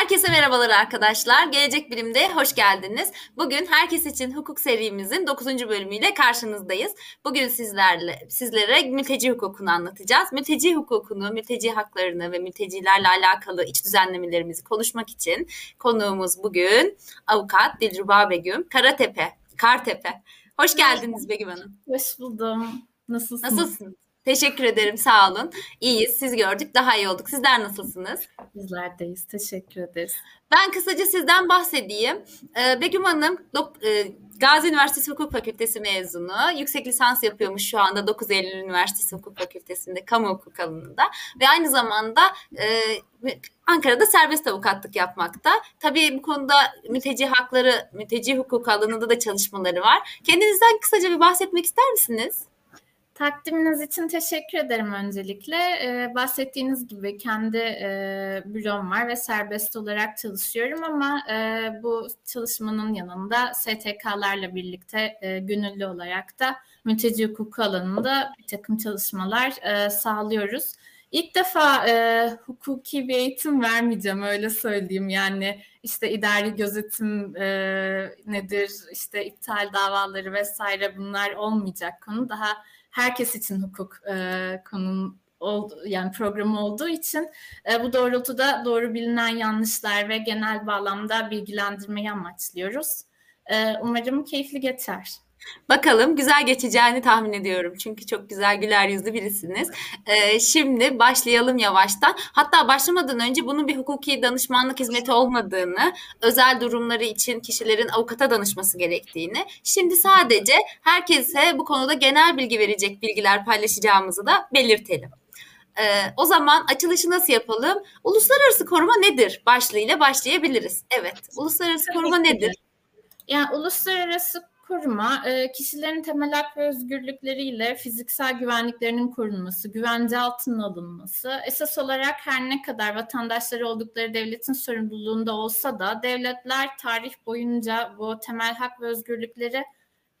Herkese merhabalar arkadaşlar. Gelecek Bilim'de hoş geldiniz. Bugün Herkes için Hukuk serimizin 9. bölümüyle karşınızdayız. Bugün sizlerle sizlere mülteci hukukunu anlatacağız. Mülteci hukukunu, mülteci haklarını ve mültecilerle alakalı iç düzenlemelerimizi konuşmak için konuğumuz bugün avukat Dilruba Begüm Karatepe, Kartepe. Hoş geldiniz Begüm Hanım. Hoş buldum. Nasılsınız? Nasılsınız? Teşekkür ederim. Sağ olun. İyiyiz. Siz gördük. Daha iyi olduk. Sizler nasılsınız? Bizler deyiz. Teşekkür ederiz. Ben kısaca sizden bahsedeyim. Ee, Begüm Hanım dok- e, Gazi Üniversitesi Hukuk Fakültesi mezunu. Yüksek lisans yapıyormuş şu anda 9 Eylül Üniversitesi Hukuk Fakültesi'nde kamu hukuk alanında. Ve aynı zamanda e, Ankara'da serbest avukatlık yapmakta. Tabii bu konuda mülteci hakları, mülteci hukuk alanında da çalışmaları var. Kendinizden kısaca bir bahsetmek ister misiniz? Takdiminiz için teşekkür ederim öncelikle. Ee, bahsettiğiniz gibi kendi e, bürom var ve serbest olarak çalışıyorum ama e, bu çalışmanın yanında STK'larla birlikte e, gönüllü olarak da mülteci hukuku alanında bir takım çalışmalar e, sağlıyoruz. İlk defa e, hukuki bir eğitim vermeyeceğim öyle söyleyeyim yani işte idari gözetim e, nedir işte iptal davaları vesaire bunlar olmayacak konu daha herkes için hukuk e, konunun oldu, yani programı olduğu için e, bu doğrultuda doğru bilinen yanlışlar ve genel bağlamda bilgilendirmeyi amaçlıyoruz. E, umarım keyifli geçer. Bakalım güzel geçeceğini tahmin ediyorum. Çünkü çok güzel güler yüzlü birisiniz. Ee, şimdi başlayalım yavaştan. Hatta başlamadan önce bunun bir hukuki danışmanlık hizmeti olmadığını, özel durumları için kişilerin avukata danışması gerektiğini, şimdi sadece herkese bu konuda genel bilgi verecek bilgiler paylaşacağımızı da belirtelim. Ee, o zaman açılışı nasıl yapalım? Uluslararası koruma nedir? Başlığıyla başlayabiliriz. Evet, uluslararası koruma nedir? Yani uluslararası koruma, e, kişilerin temel hak ve özgürlükleriyle fiziksel güvenliklerinin korunması, güvence altına alınması, esas olarak her ne kadar vatandaşları oldukları devletin sorumluluğunda olsa da devletler tarih boyunca bu temel hak ve özgürlükleri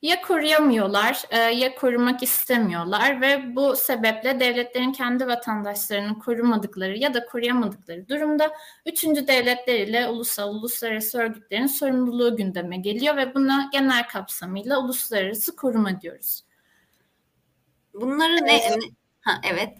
ya koruyamıyorlar e, ya korumak istemiyorlar ve bu sebeple devletlerin kendi vatandaşlarını korumadıkları ya da koruyamadıkları durumda üçüncü devletler ile ulusal uluslararası örgütlerin sorumluluğu gündeme geliyor ve buna genel kapsamıyla uluslararası koruma diyoruz. Bunları ne? Evet. Ha, evet.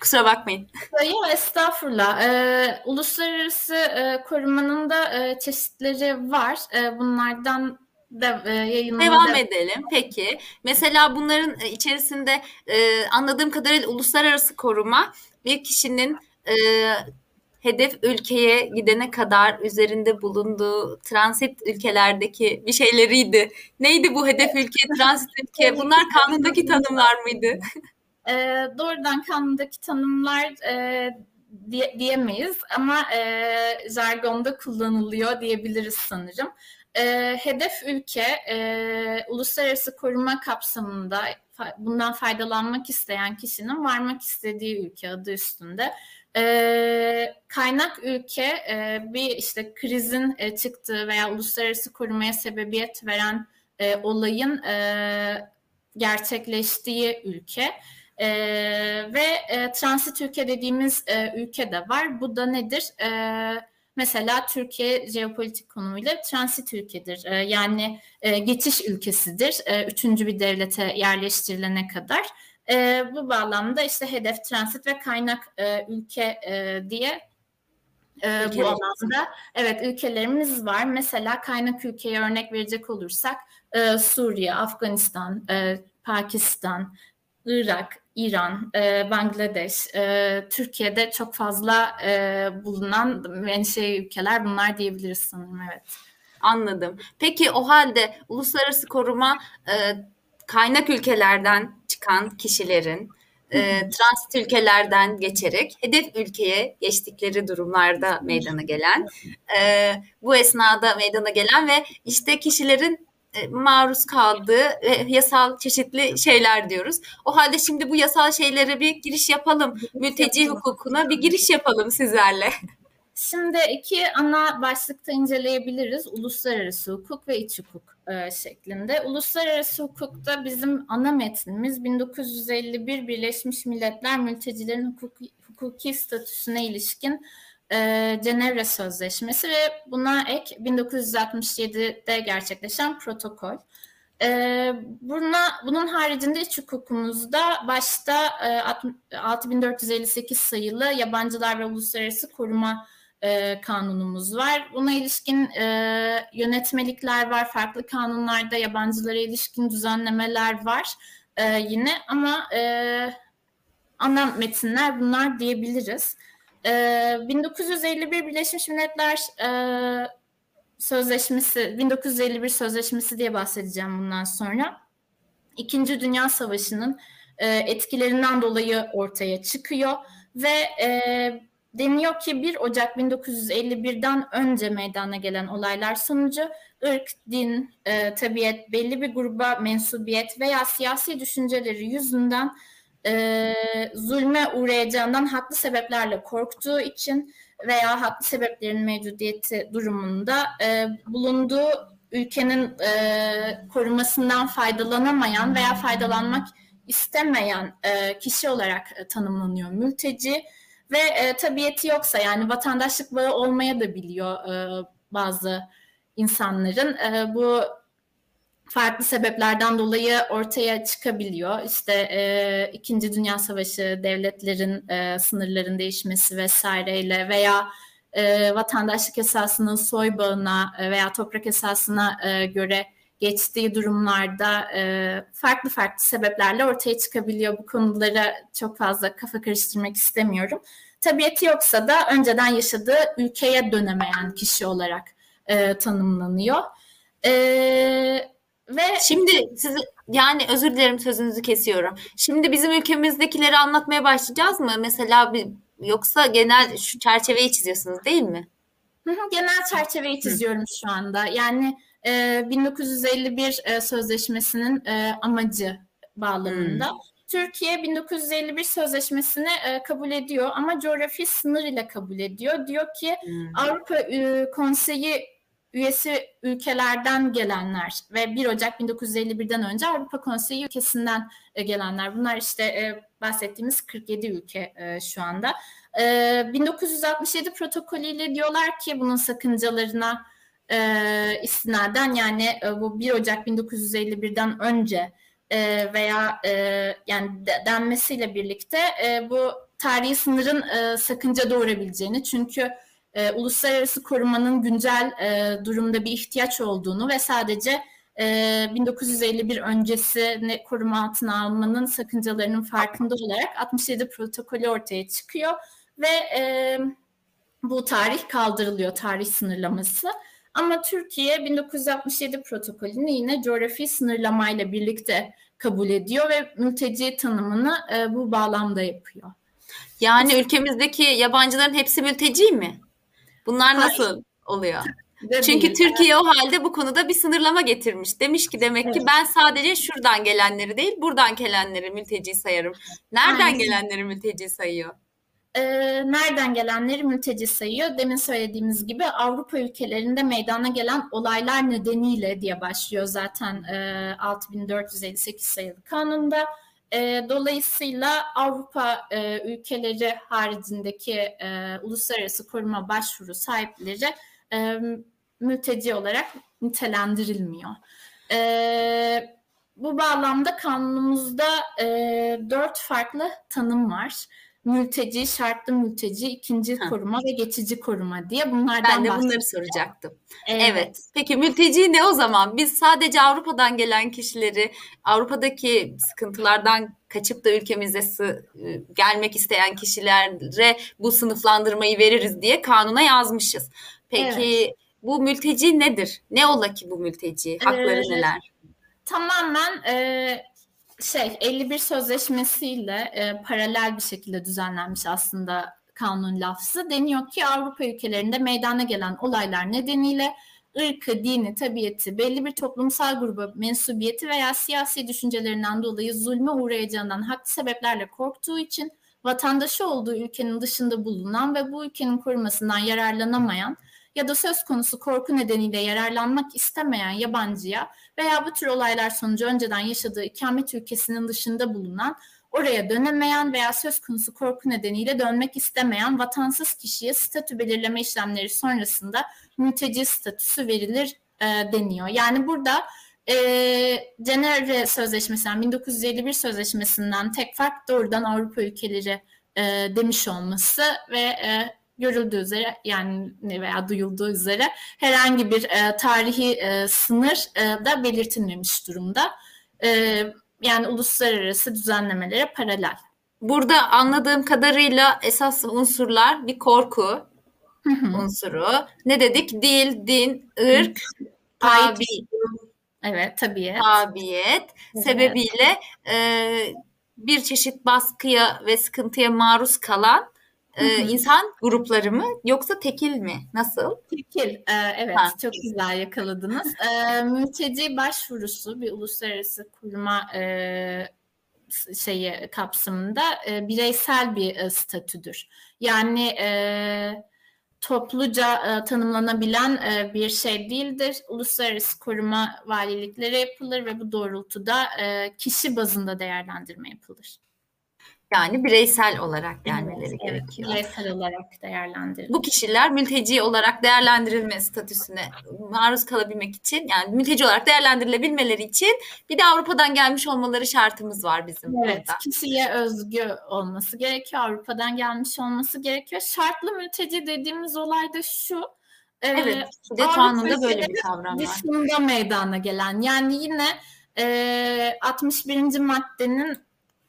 Kusura bakmayın. Yok estağfurullah. Ee, uluslararası e, korumanın da e, çeşitleri var. E, bunlardan de, e, Devam de... edelim. Peki. Mesela bunların e, içerisinde e, anladığım kadarıyla uluslararası koruma bir kişinin e, hedef ülkeye gidene kadar üzerinde bulunduğu transit ülkelerdeki bir şeyleriydi. Neydi bu hedef ülke, transit ülke? Bunlar kanundaki tanımlar mıydı? E, doğrudan kanundaki tanımlar e, diye, diyemeyiz ama e, jargonda kullanılıyor diyebiliriz sanırım e, hedef ülke e, uluslararası koruma kapsamında bundan faydalanmak isteyen kişinin varmak istediği ülke adı üstünde. E, kaynak ülke e, bir işte krizin e, çıktığı veya uluslararası korumaya sebebiyet veren e, olayın e, gerçekleştiği ülke. E, ve e, transit ülke dediğimiz e, ülke de var. Bu da nedir? E, Mesela Türkiye jeopolitik konumuyla transit ülkedir. E, yani e, geçiş ülkesidir. E, üçüncü bir devlete yerleştirilene kadar. E, bu bağlamda işte hedef transit ve kaynak e, ülke e, diye e, bu alanda evet ülkelerimiz var. Mesela kaynak ülkeye örnek verecek olursak e, Suriye, Afganistan, e, Pakistan, Irak, İran, e, Bangladeş, e, Türkiye'de çok fazla e, bulunan menşe ülkeler bunlar diyebiliriz sanırım evet. Anladım. Peki o halde uluslararası koruma e, kaynak ülkelerden çıkan kişilerin e, transit ülkelerden geçerek hedef ülkeye geçtikleri durumlarda meydana gelen, e, bu esnada meydana gelen ve işte kişilerin maruz kaldığı e, yasal çeşitli şeyler diyoruz. O halde şimdi bu yasal şeylere bir giriş yapalım. Mülteci hukukuna bir giriş yapalım sizlerle. Şimdi iki ana başlıkta inceleyebiliriz. Uluslararası hukuk ve iç hukuk e, şeklinde. Uluslararası hukukta bizim ana metnimiz 1951 Birleşmiş Milletler mültecilerin hukuki, hukuki statüsüne ilişkin e, Cenevre Sözleşmesi ve buna ek 1967'de gerçekleşen protokol. E, buna, bunun haricinde iç hukukumuzda başta e, 6458 sayılı yabancılar ve uluslararası koruma e, kanunumuz var. Buna ilişkin e, yönetmelikler var. Farklı kanunlarda yabancılara ilişkin düzenlemeler var e, yine ama e, ana metinler bunlar diyebiliriz. E, 1951 Birleşmiş Milletler e, Sözleşmesi, 1951 Sözleşmesi diye bahsedeceğim bundan sonra. İkinci Dünya Savaşı'nın e, etkilerinden dolayı ortaya çıkıyor ve e, deniyor ki 1 Ocak 1951'den önce meydana gelen olaylar sonucu ırk, din, e, tabiat, belli bir gruba mensubiyet veya siyasi düşünceleri yüzünden e, zulme uğrayacağından haklı sebeplerle korktuğu için veya haklı sebeplerin mevcudiyeti durumunda e, bulunduğu ülkenin e, korumasından faydalanamayan veya faydalanmak istemeyen e, kişi olarak e, tanımlanıyor mülteci ve e, tabiiyeti yoksa yani vatandaşlık bağı olmaya da biliyor e, bazı insanların. E, bu farklı sebeplerden dolayı ortaya çıkabiliyor. İşte e, İkinci Dünya Savaşı, devletlerin e, sınırların değişmesi vesaireyle veya e, vatandaşlık esasının soy bağına veya toprak esasına e, göre geçtiği durumlarda e, farklı farklı sebeplerle ortaya çıkabiliyor. Bu konulara çok fazla kafa karıştırmak istemiyorum. Tabiatı yoksa da önceden yaşadığı ülkeye dönemeyen kişi olarak e, tanımlanıyor. E, ve şimdi siz yani özür dilerim sözünüzü kesiyorum. Şimdi bizim ülkemizdekileri anlatmaya başlayacağız mı? Mesela bir, yoksa genel şu çerçeveyi çiziyorsunuz değil mi? Hı hı, genel çerçeveyi çiziyorum hı. şu anda. Yani e, 1951 e, sözleşmesinin e, amacı bağlamında. Hmm. Türkiye 1951 sözleşmesini e, kabul ediyor ama coğrafi sınır ile kabul ediyor. Diyor ki hmm. Avrupa e, Konseyi üyesi ülkelerden gelenler ve 1 Ocak 1951'den önce Avrupa Konseyi ülkesinden e, gelenler. Bunlar işte e, bahsettiğimiz 47 ülke e, şu anda. E, 1967 protokolüyle diyorlar ki bunun sakıncalarına istinaden yani bu 1 Ocak 1951'den önce veya yani de, denmesiyle birlikte bu tarihi sınırın sakınca doğurabileceğini çünkü e, uluslararası korumanın güncel e, durumda bir ihtiyaç olduğunu ve sadece e, 1951 öncesini koruma altına almanın sakıncalarının farkında olarak 67 protokolü ortaya çıkıyor ve e, bu tarih kaldırılıyor, tarih sınırlaması. Ama Türkiye 1967 protokolünü yine coğrafi sınırlamayla birlikte kabul ediyor ve mülteci tanımını e, bu bağlamda yapıyor. Yani ülkemizdeki yabancıların hepsi mülteci mi? Bunlar nasıl Hayır. oluyor? De Çünkü değil. Türkiye o halde bu konuda bir sınırlama getirmiş. Demiş ki demek evet. ki ben sadece şuradan gelenleri değil buradan gelenleri mülteci sayarım. Nereden Aynen. gelenleri mülteci sayıyor? e, nereden gelenleri mülteci sayıyor. Demin söylediğimiz gibi Avrupa ülkelerinde meydana gelen olaylar nedeniyle diye başlıyor zaten e, 6458 sayılı kanunda. E, dolayısıyla Avrupa e, ülkeleri haricindeki e, uluslararası koruma başvuru sahipleri e, mülteci olarak nitelendirilmiyor. E, bu bağlamda kanunumuzda e, dört farklı tanım var mülteci, şartlı mülteci, ikinci ha. koruma ve geçici koruma diye bunlardan Ben de bunları soracaktım. Evet. evet. Peki mülteci ne o zaman? Biz sadece Avrupa'dan gelen kişileri, Avrupa'daki sıkıntılardan kaçıp da ülkemize ıı, gelmek isteyen kişilere bu sınıflandırmayı veririz diye kanuna yazmışız. Peki evet. bu mülteci nedir? Ne ola ki bu mülteci? Hakları ee, neler? Tamamen e, şey 51 sözleşmesiyle e, paralel bir şekilde düzenlenmiş aslında kanun lafzı. Deniyor ki Avrupa ülkelerinde meydana gelen olaylar nedeniyle ırkı, dini, tabiatı, belli bir toplumsal gruba mensubiyeti veya siyasi düşüncelerinden dolayı zulme uğrayacağından haklı sebeplerle korktuğu için vatandaşı olduğu ülkenin dışında bulunan ve bu ülkenin korumasından yararlanamayan ya da söz konusu korku nedeniyle yararlanmak istemeyen yabancıya veya bu tür olaylar sonucu önceden yaşadığı ikamet ülkesinin dışında bulunan oraya dönemeyen veya söz konusu korku nedeniyle dönmek istemeyen vatansız kişiye statü belirleme işlemleri sonrasında mülteci statüsü verilir e, deniyor. Yani burada e, Cenevre Sözleşmesi'nden 1951 Sözleşmesi'nden tek fark doğrudan Avrupa ülkeleri e, demiş olması ve e, görüldüğü üzere yani veya duyulduğu üzere herhangi bir e, tarihi e, sınır e, da belirtilmemiş durumda. E, yani uluslararası düzenlemelere paralel. Burada anladığım kadarıyla esas unsurlar bir korku unsuru. Ne dedik? Dil, din, ırk, tabi, evet, tabiiyet. tabiyet evet. sebebiyle e, bir çeşit baskıya ve sıkıntıya maruz kalan e, insan grupları mı yoksa tekil mi? Nasıl? Tekil, e, evet ha. çok güzel yakaladınız. E, mülteci başvurusu bir uluslararası kuruma e, şeyi kapsamında e, bireysel bir e, statüdür. Yani e, topluca e, tanımlanabilen e, bir şey değildir. Uluslararası koruma valilikleri yapılır ve bu doğrultuda e, kişi bazında değerlendirme yapılır. Yani bireysel olarak gelmeleri evet, gerekiyor. Evet, bireysel olarak değerlendirilir. Bu kişiler mülteci olarak değerlendirilme statüsüne maruz kalabilmek için yani mülteci olarak değerlendirilebilmeleri için bir de Avrupa'dan gelmiş olmaları şartımız var bizim Evet, burada. kişiye özgü olması gerekiyor. Avrupa'dan gelmiş olması gerekiyor. Şartlı mülteci dediğimiz olay da şu. E, evet, e, kanunda böyle bir kavram var. Dışında meydana gelen yani yine e, 61. maddenin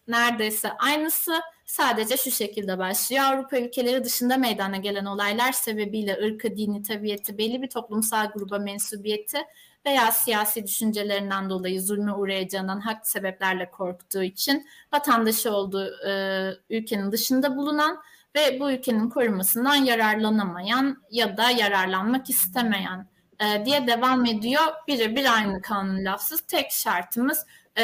neredeyse aynısı sadece şu şekilde başlıyor. Avrupa ülkeleri dışında meydana gelen olaylar sebebiyle ırkı, dini, tabiiyeti, belli bir toplumsal gruba mensubiyeti veya siyasi düşüncelerinden dolayı zulme uğrayacağından hak sebeplerle korktuğu için vatandaşı olduğu e, ülkenin dışında bulunan ve bu ülkenin korumasından yararlanamayan ya da yararlanmak istemeyen e, diye devam ediyor. Birebir aynı kanun lafsız. Tek şartımız e,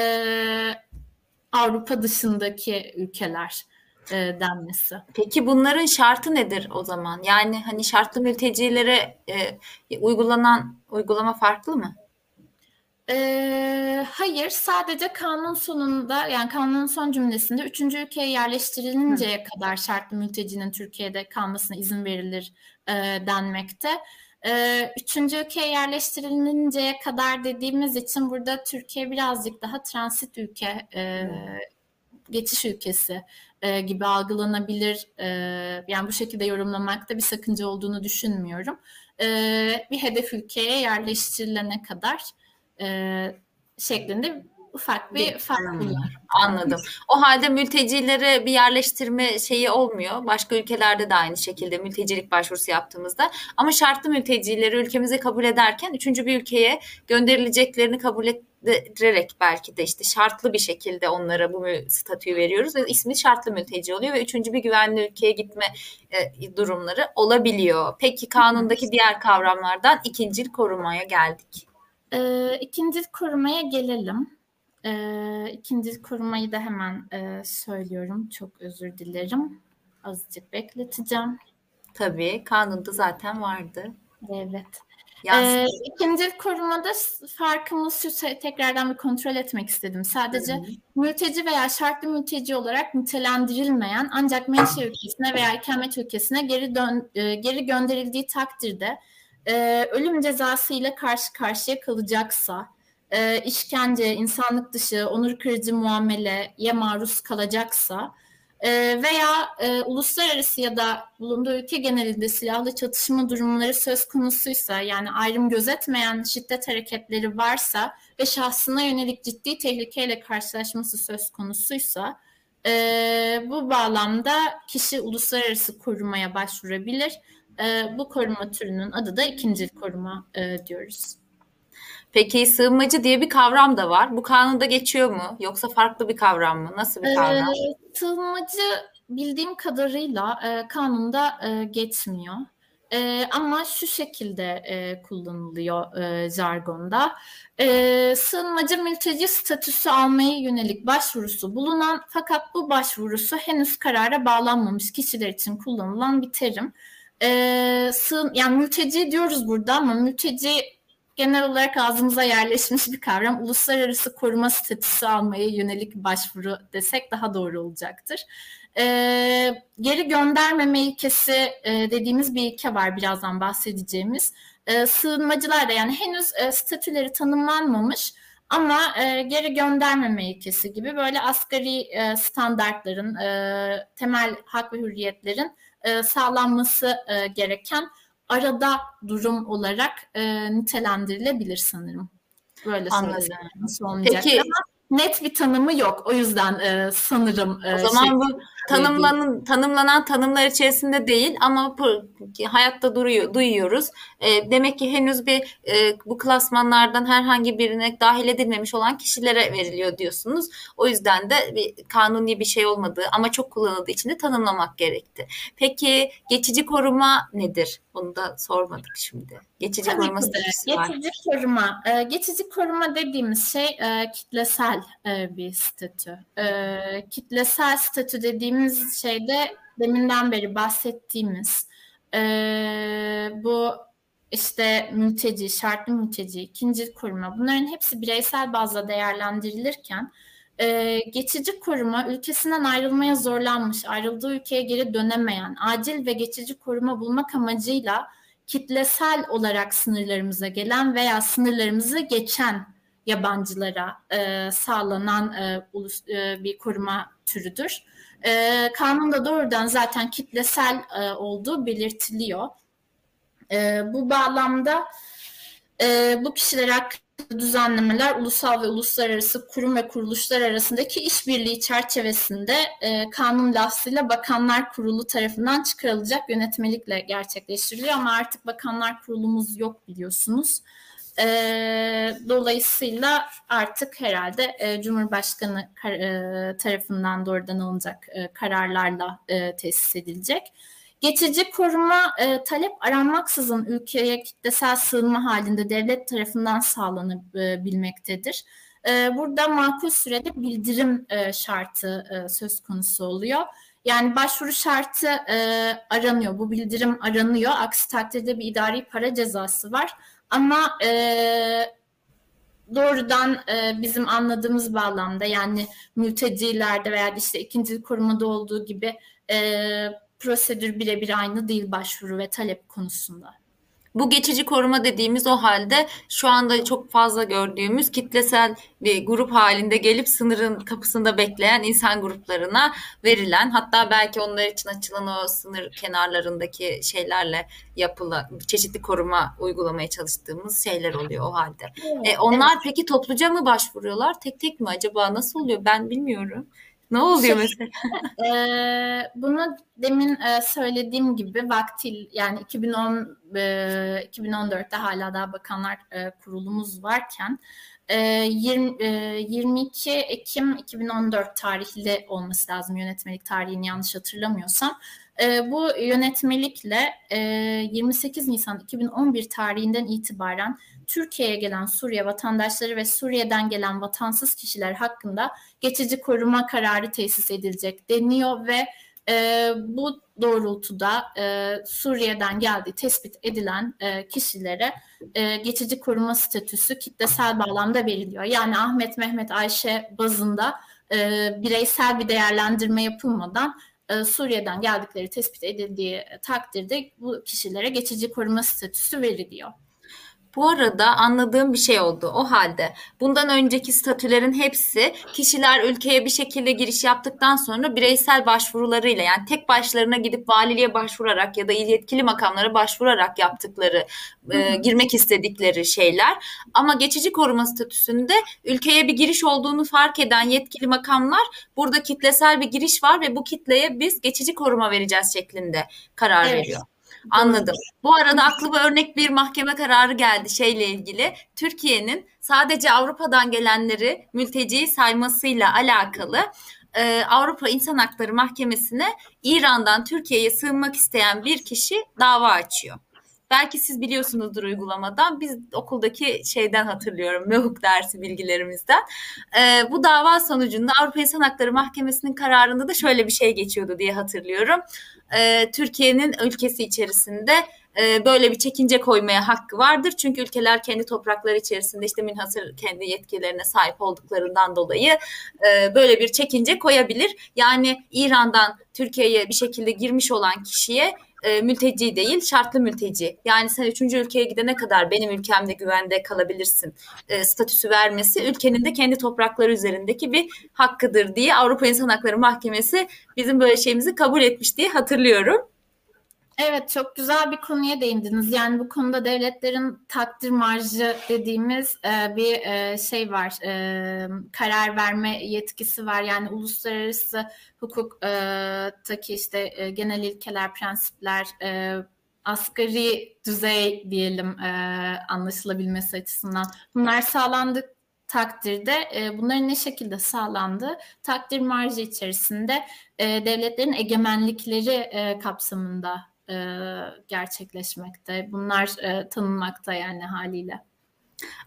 Avrupa dışındaki ülkeler e, denmesi. Peki bunların şartı nedir o zaman? Yani hani şartlı mültecilere e, uygulanan uygulama farklı mı? E, hayır, sadece kanun sonunda yani kanunun son cümlesinde üçüncü ülkeye yerleştirilinceye Hı. kadar şartlı mültecinin Türkiye'de kalmasına izin verilir e, denmekte. Ee, üçüncü ülkeye yerleştirilinceye kadar dediğimiz için burada Türkiye birazcık daha transit ülke, e, geçiş ülkesi e, gibi algılanabilir. E, yani bu şekilde yorumlamakta bir sakınca olduğunu düşünmüyorum. Bir hedef ülkeye yerleştirilene kadar şeklinde ufak bir fark var. Anladım. O halde mültecilere bir yerleştirme şeyi olmuyor. Başka ülkelerde de aynı şekilde mültecilik başvurusu yaptığımızda. Ama şartlı mültecileri ülkemize kabul ederken üçüncü bir ülkeye gönderileceklerini kabul ettirerek belki de işte şartlı bir şekilde onlara bu statüyü veriyoruz ve ismi şartlı mülteci oluyor ve üçüncü bir güvenli ülkeye gitme e, durumları olabiliyor. Peki kanundaki diğer kavramlardan ikincil korumaya geldik. Ee, ikincil korumaya gelelim. E, ikinci korumayı da hemen e, söylüyorum. Çok özür dilerim. Azıcık bekleteceğim. Tabii. Kanunda zaten vardı. Evet. Ee, ikinci korumada farkımız şu tekrardan bir kontrol etmek istedim. Sadece Hı-hı. mülteci veya şartlı mülteci olarak nitelendirilmeyen ancak menşe ülkesine veya ikamet ülkesine geri dön, e, geri gönderildiği takdirde e, ölüm cezası ile karşı karşıya kalacaksa e, işkence, insanlık dışı, onur kırıcı muameleye maruz kalacaksa e, veya e, uluslararası ya da bulunduğu ülke genelinde silahlı çatışma durumları söz konusuysa yani ayrım gözetmeyen şiddet hareketleri varsa ve şahsına yönelik ciddi tehlikeyle karşılaşması söz konusuysa e, bu bağlamda kişi uluslararası korumaya başvurabilir. E, bu koruma türünün adı da ikinci koruma e, diyoruz. Peki sığınmacı diye bir kavram da var. Bu kanunda geçiyor mu? Yoksa farklı bir kavram mı? Nasıl bir kavram? Ee, sığınmacı bildiğim kadarıyla e, kanunda e, geçmiyor. E, ama şu şekilde e, kullanılıyor e, jargonda. E, sığınmacı mülteci statüsü almaya yönelik başvurusu bulunan fakat bu başvurusu henüz karara bağlanmamış kişiler için kullanılan bir terim. E, sığın, yani mülteci diyoruz burada ama mülteci genel olarak ağzımıza yerleşmiş bir kavram. Uluslararası koruma statüsü almaya yönelik başvuru desek daha doğru olacaktır. E, geri göndermeme ilkesi e, dediğimiz bir ilke var birazdan bahsedeceğimiz. E, sığınmacılar da yani henüz e, statüleri tanımlanmamış ama e, geri göndermeme ilkesi gibi böyle asgari e, standartların, e, temel hak ve hürriyetlerin e, sağlanması e, gereken arada durum olarak e, nitelendirilebilir sanırım. Böyle Anladım. Nasıl olmayacak? Peki, Ama net bir tanımı yok. O yüzden e, sanırım. E, o zaman şey, bu tanımlanan tanımlanan tanımlar içerisinde değil ama hayatta duruyor duyuyoruz. E, demek ki henüz bir e, bu klasmanlardan herhangi birine dahil edilmemiş olan kişilere veriliyor diyorsunuz. O yüzden de bir kanuni bir şey olmadığı ama çok kullanıldığı için de tanımlamak gerekti. Peki geçici koruma nedir? Bunu da sormadık şimdi. Geçici Tabii koruma statüsü var. Geçici koruma. E, geçici koruma dediğimiz şey e, kitlesel e, bir statü. E, kitlesel statü dediğimiz şeyde deminden beri bahsettiğimiz e, bu işte mülteci, şartlı mülteci, ikinci koruma bunların hepsi bireysel bazda değerlendirilirken e, geçici koruma ülkesinden ayrılmaya zorlanmış, ayrıldığı ülkeye geri dönemeyen, acil ve geçici koruma bulmak amacıyla kitlesel olarak sınırlarımıza gelen veya sınırlarımızı geçen yabancılara e, sağlanan e, ulus, e, bir koruma türüdür. E, kanunda doğrudan zaten kitlesel e, olduğu belirtiliyor. E, bu bağlamda e, bu kişiler hakkında düzenlemeler ulusal ve uluslararası kurum ve kuruluşlar arasındaki işbirliği çerçevesinde e, kanun lafzıyla Bakanlar Kurulu tarafından çıkarılacak yönetmelikle gerçekleştiriliyor ama artık Bakanlar Kurulumuz yok biliyorsunuz. E, dolayısıyla artık herhalde e, Cumhurbaşkanı kar, e, tarafından doğrudan alınacak e, kararlarla e, tesis edilecek. Geçici koruma e, talep aranmaksızın ülkeye kitlesel sığınma halinde devlet tarafından sağlanabilmektedir. E, burada makul sürede bildirim e, şartı e, söz konusu oluyor. Yani başvuru şartı e, aranıyor, bu bildirim aranıyor. Aksi takdirde bir idari para cezası var. Ama e, doğrudan e, bizim anladığımız bağlamda yani mültecilerde veya işte ikinci korumada olduğu gibi e, prosedür birebir aynı değil başvuru ve talep konusunda. Bu geçici koruma dediğimiz o halde şu anda çok fazla gördüğümüz kitlesel bir grup halinde gelip sınırın kapısında bekleyen insan gruplarına verilen hatta belki onlar için açılan o sınır kenarlarındaki şeylerle yapılan çeşitli koruma uygulamaya çalıştığımız şeyler oluyor o halde. Evet, e, onlar evet. peki topluca mı başvuruyorlar? Tek tek mi acaba nasıl oluyor? Ben bilmiyorum. Ne oluyor mesela? e, bunu demin e, söylediğim gibi vaktil yani 2010 e, 2014'te hala daha bakanlar e, kurulumuz varken e, 20, e, 22 Ekim 2014 tarihli olması lazım yönetmelik tarihini yanlış hatırlamıyorsam. E, bu yönetmelikle e, 28 Nisan 2011 tarihinden itibaren Türkiye'ye gelen Suriye vatandaşları ve Suriye'den gelen vatansız kişiler hakkında geçici koruma kararı tesis edilecek deniyor ve e, bu doğrultuda e, Suriye'den geldiği tespit edilen e, kişilere e, geçici koruma statüsü kitlesel bağlamda veriliyor. Yani Ahmet, Mehmet, Ayşe bazında e, bireysel bir değerlendirme yapılmadan e, Suriye'den geldikleri tespit edildiği takdirde bu kişilere geçici koruma statüsü veriliyor. Bu arada anladığım bir şey oldu. O halde bundan önceki statülerin hepsi kişiler ülkeye bir şekilde giriş yaptıktan sonra bireysel başvurularıyla yani tek başlarına gidip valiliğe başvurarak ya da il yetkili makamlara başvurarak yaptıkları, e, girmek istedikleri şeyler. Ama geçici koruma statüsünde ülkeye bir giriş olduğunu fark eden yetkili makamlar burada kitlesel bir giriş var ve bu kitleye biz geçici koruma vereceğiz şeklinde karar evet. veriyor. Anladım. Bu arada aklıma örnek bir mahkeme kararı geldi şeyle ilgili. Türkiye'nin sadece Avrupa'dan gelenleri mülteci saymasıyla alakalı e, Avrupa İnsan Hakları Mahkemesi'ne İran'dan Türkiye'ye sığınmak isteyen bir kişi dava açıyor. Belki siz biliyorsunuzdur uygulamadan. Biz okuldaki şeyden hatırlıyorum. MEHUK dersi bilgilerimizden. Ee, bu dava sonucunda Avrupa İnsan Hakları Mahkemesi'nin kararında da şöyle bir şey geçiyordu diye hatırlıyorum. Ee, Türkiye'nin ülkesi içerisinde e, böyle bir çekince koymaya hakkı vardır. Çünkü ülkeler kendi toprakları içerisinde işte münhasır kendi yetkilerine sahip olduklarından dolayı e, böyle bir çekince koyabilir. Yani İran'dan Türkiye'ye bir şekilde girmiş olan kişiye e, mülteci değil şartlı mülteci yani sen üçüncü ülkeye gidene kadar benim ülkemde güvende kalabilirsin e, statüsü vermesi ülkenin de kendi toprakları üzerindeki bir hakkıdır diye Avrupa İnsan Hakları Mahkemesi bizim böyle şeyimizi kabul etmiş diye hatırlıyorum. Evet çok güzel bir konuya değindiniz. Yani bu konuda devletlerin takdir marjı dediğimiz e, bir e, şey var. E, karar verme yetkisi var. Yani uluslararası hukuktaki işte e, genel ilkeler, prensipler, e, asgari düzey diyelim e, anlaşılabilmesi açısından. Bunlar sağlandık takdirde e, bunların ne şekilde sağlandığı takdir marjı içerisinde e, devletlerin egemenlikleri e, kapsamında e, gerçekleşmekte. Bunlar e, tanınmakta yani haliyle.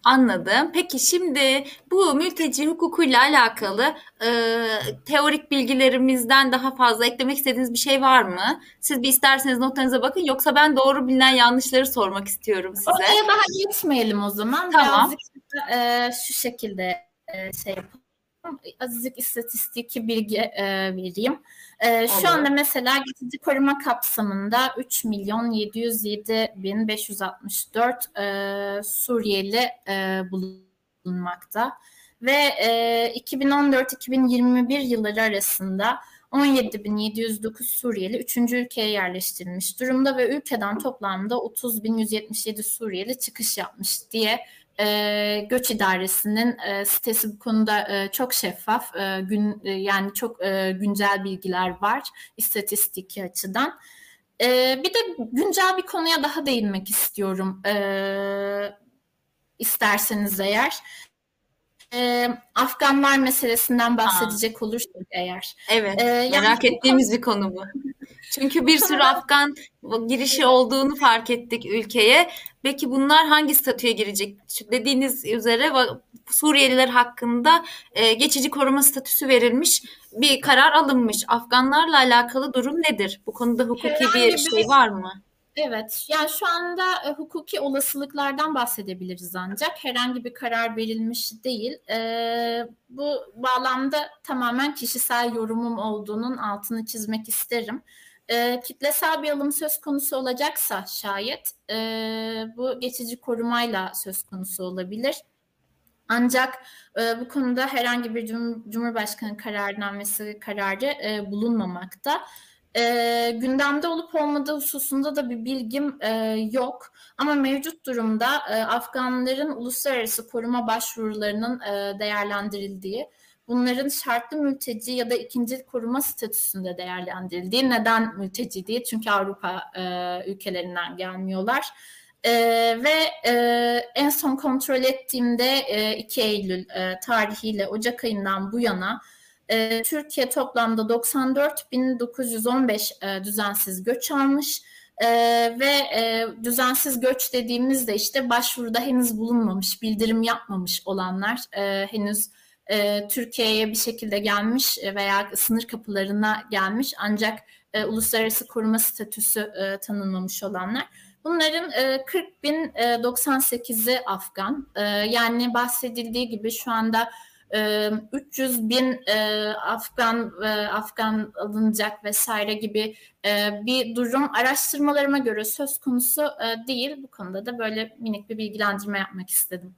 Anladım. Peki şimdi bu mülteci hukukuyla alakalı e, teorik bilgilerimizden daha fazla eklemek istediğiniz bir şey var mı? Siz bir isterseniz notlarınıza bakın yoksa ben doğru bilinen yanlışları sormak istiyorum size. Oraya daha geçmeyelim o zaman. Tamam. Birazcık e, şu şekilde e, şey yapalım azıcık istatistik bilgi e, vereyim. E, şu anda mesela geçici koruma kapsamında 3 milyon 707 bin 564 e, Suriyeli e, bulunmakta ve e, 2014-2021 yılları arasında 17.709 Suriyeli 3. ülkeye yerleştirilmiş durumda ve ülkeden toplamda 30.177 Suriyeli çıkış yapmış diye e, Göç İdaresi'nin e, sitesi bu konuda e, çok şeffaf, e, gün e, yani çok e, güncel bilgiler var istatistik açıdan. E, bir de güncel bir konuya daha değinmek istiyorum e, isterseniz eğer. E, Afganlar meselesinden bahsedecek Aa. olursak eğer. Evet, e, merak yani, ettiğimiz bir konu bu. Çünkü bir sürü Afgan girişi olduğunu fark ettik ülkeye. Peki bunlar hangi statüye girecek? Dediğiniz üzere Suriyeliler hakkında e, geçici koruma statüsü verilmiş bir karar alınmış. Afganlarla alakalı durum nedir? Bu konuda hukuki bir şey var mı? Evet, yani şu anda e, hukuki olasılıklardan bahsedebiliriz ancak herhangi bir karar verilmiş değil. E, bu bağlamda tamamen kişisel yorumum olduğunun altını çizmek isterim e, kitlesel bir alım söz konusu olacaksa şayet e, bu geçici korumayla söz konusu olabilir. Ancak e, bu konuda herhangi bir cum Cumhurbaşkanı kararnamesi kararı e, bulunmamakta. E, gündemde olup olmadığı hususunda da bir bilgim e, yok. Ama mevcut durumda e, Afganların uluslararası koruma başvurularının e, değerlendirildiği bunların şartlı mülteci ya da ikinci koruma statüsünde değerlendirildiği. Neden mülteci diye? Çünkü Avrupa e, ülkelerinden gelmiyorlar. E, ve e, en son kontrol ettiğimde e, 2 Eylül e, tarihiyle Ocak ayından bu yana e, Türkiye toplamda 94.915 e, düzensiz göç almış. Ee, ve e, düzensiz göç dediğimizde işte başvuruda henüz bulunmamış, bildirim yapmamış olanlar e, henüz e, Türkiye'ye bir şekilde gelmiş e, veya sınır kapılarına gelmiş ancak e, uluslararası koruma statüsü e, tanınmamış olanlar. Bunların e, 40 bin e, 98'i Afgan. E, yani bahsedildiği gibi şu anda e, 300 bin e, Afgan e, Afgan alınacak vesaire gibi e, bir durum araştırmalarıma göre söz konusu e, değil. Bu konuda da böyle minik bir bilgilendirme yapmak istedim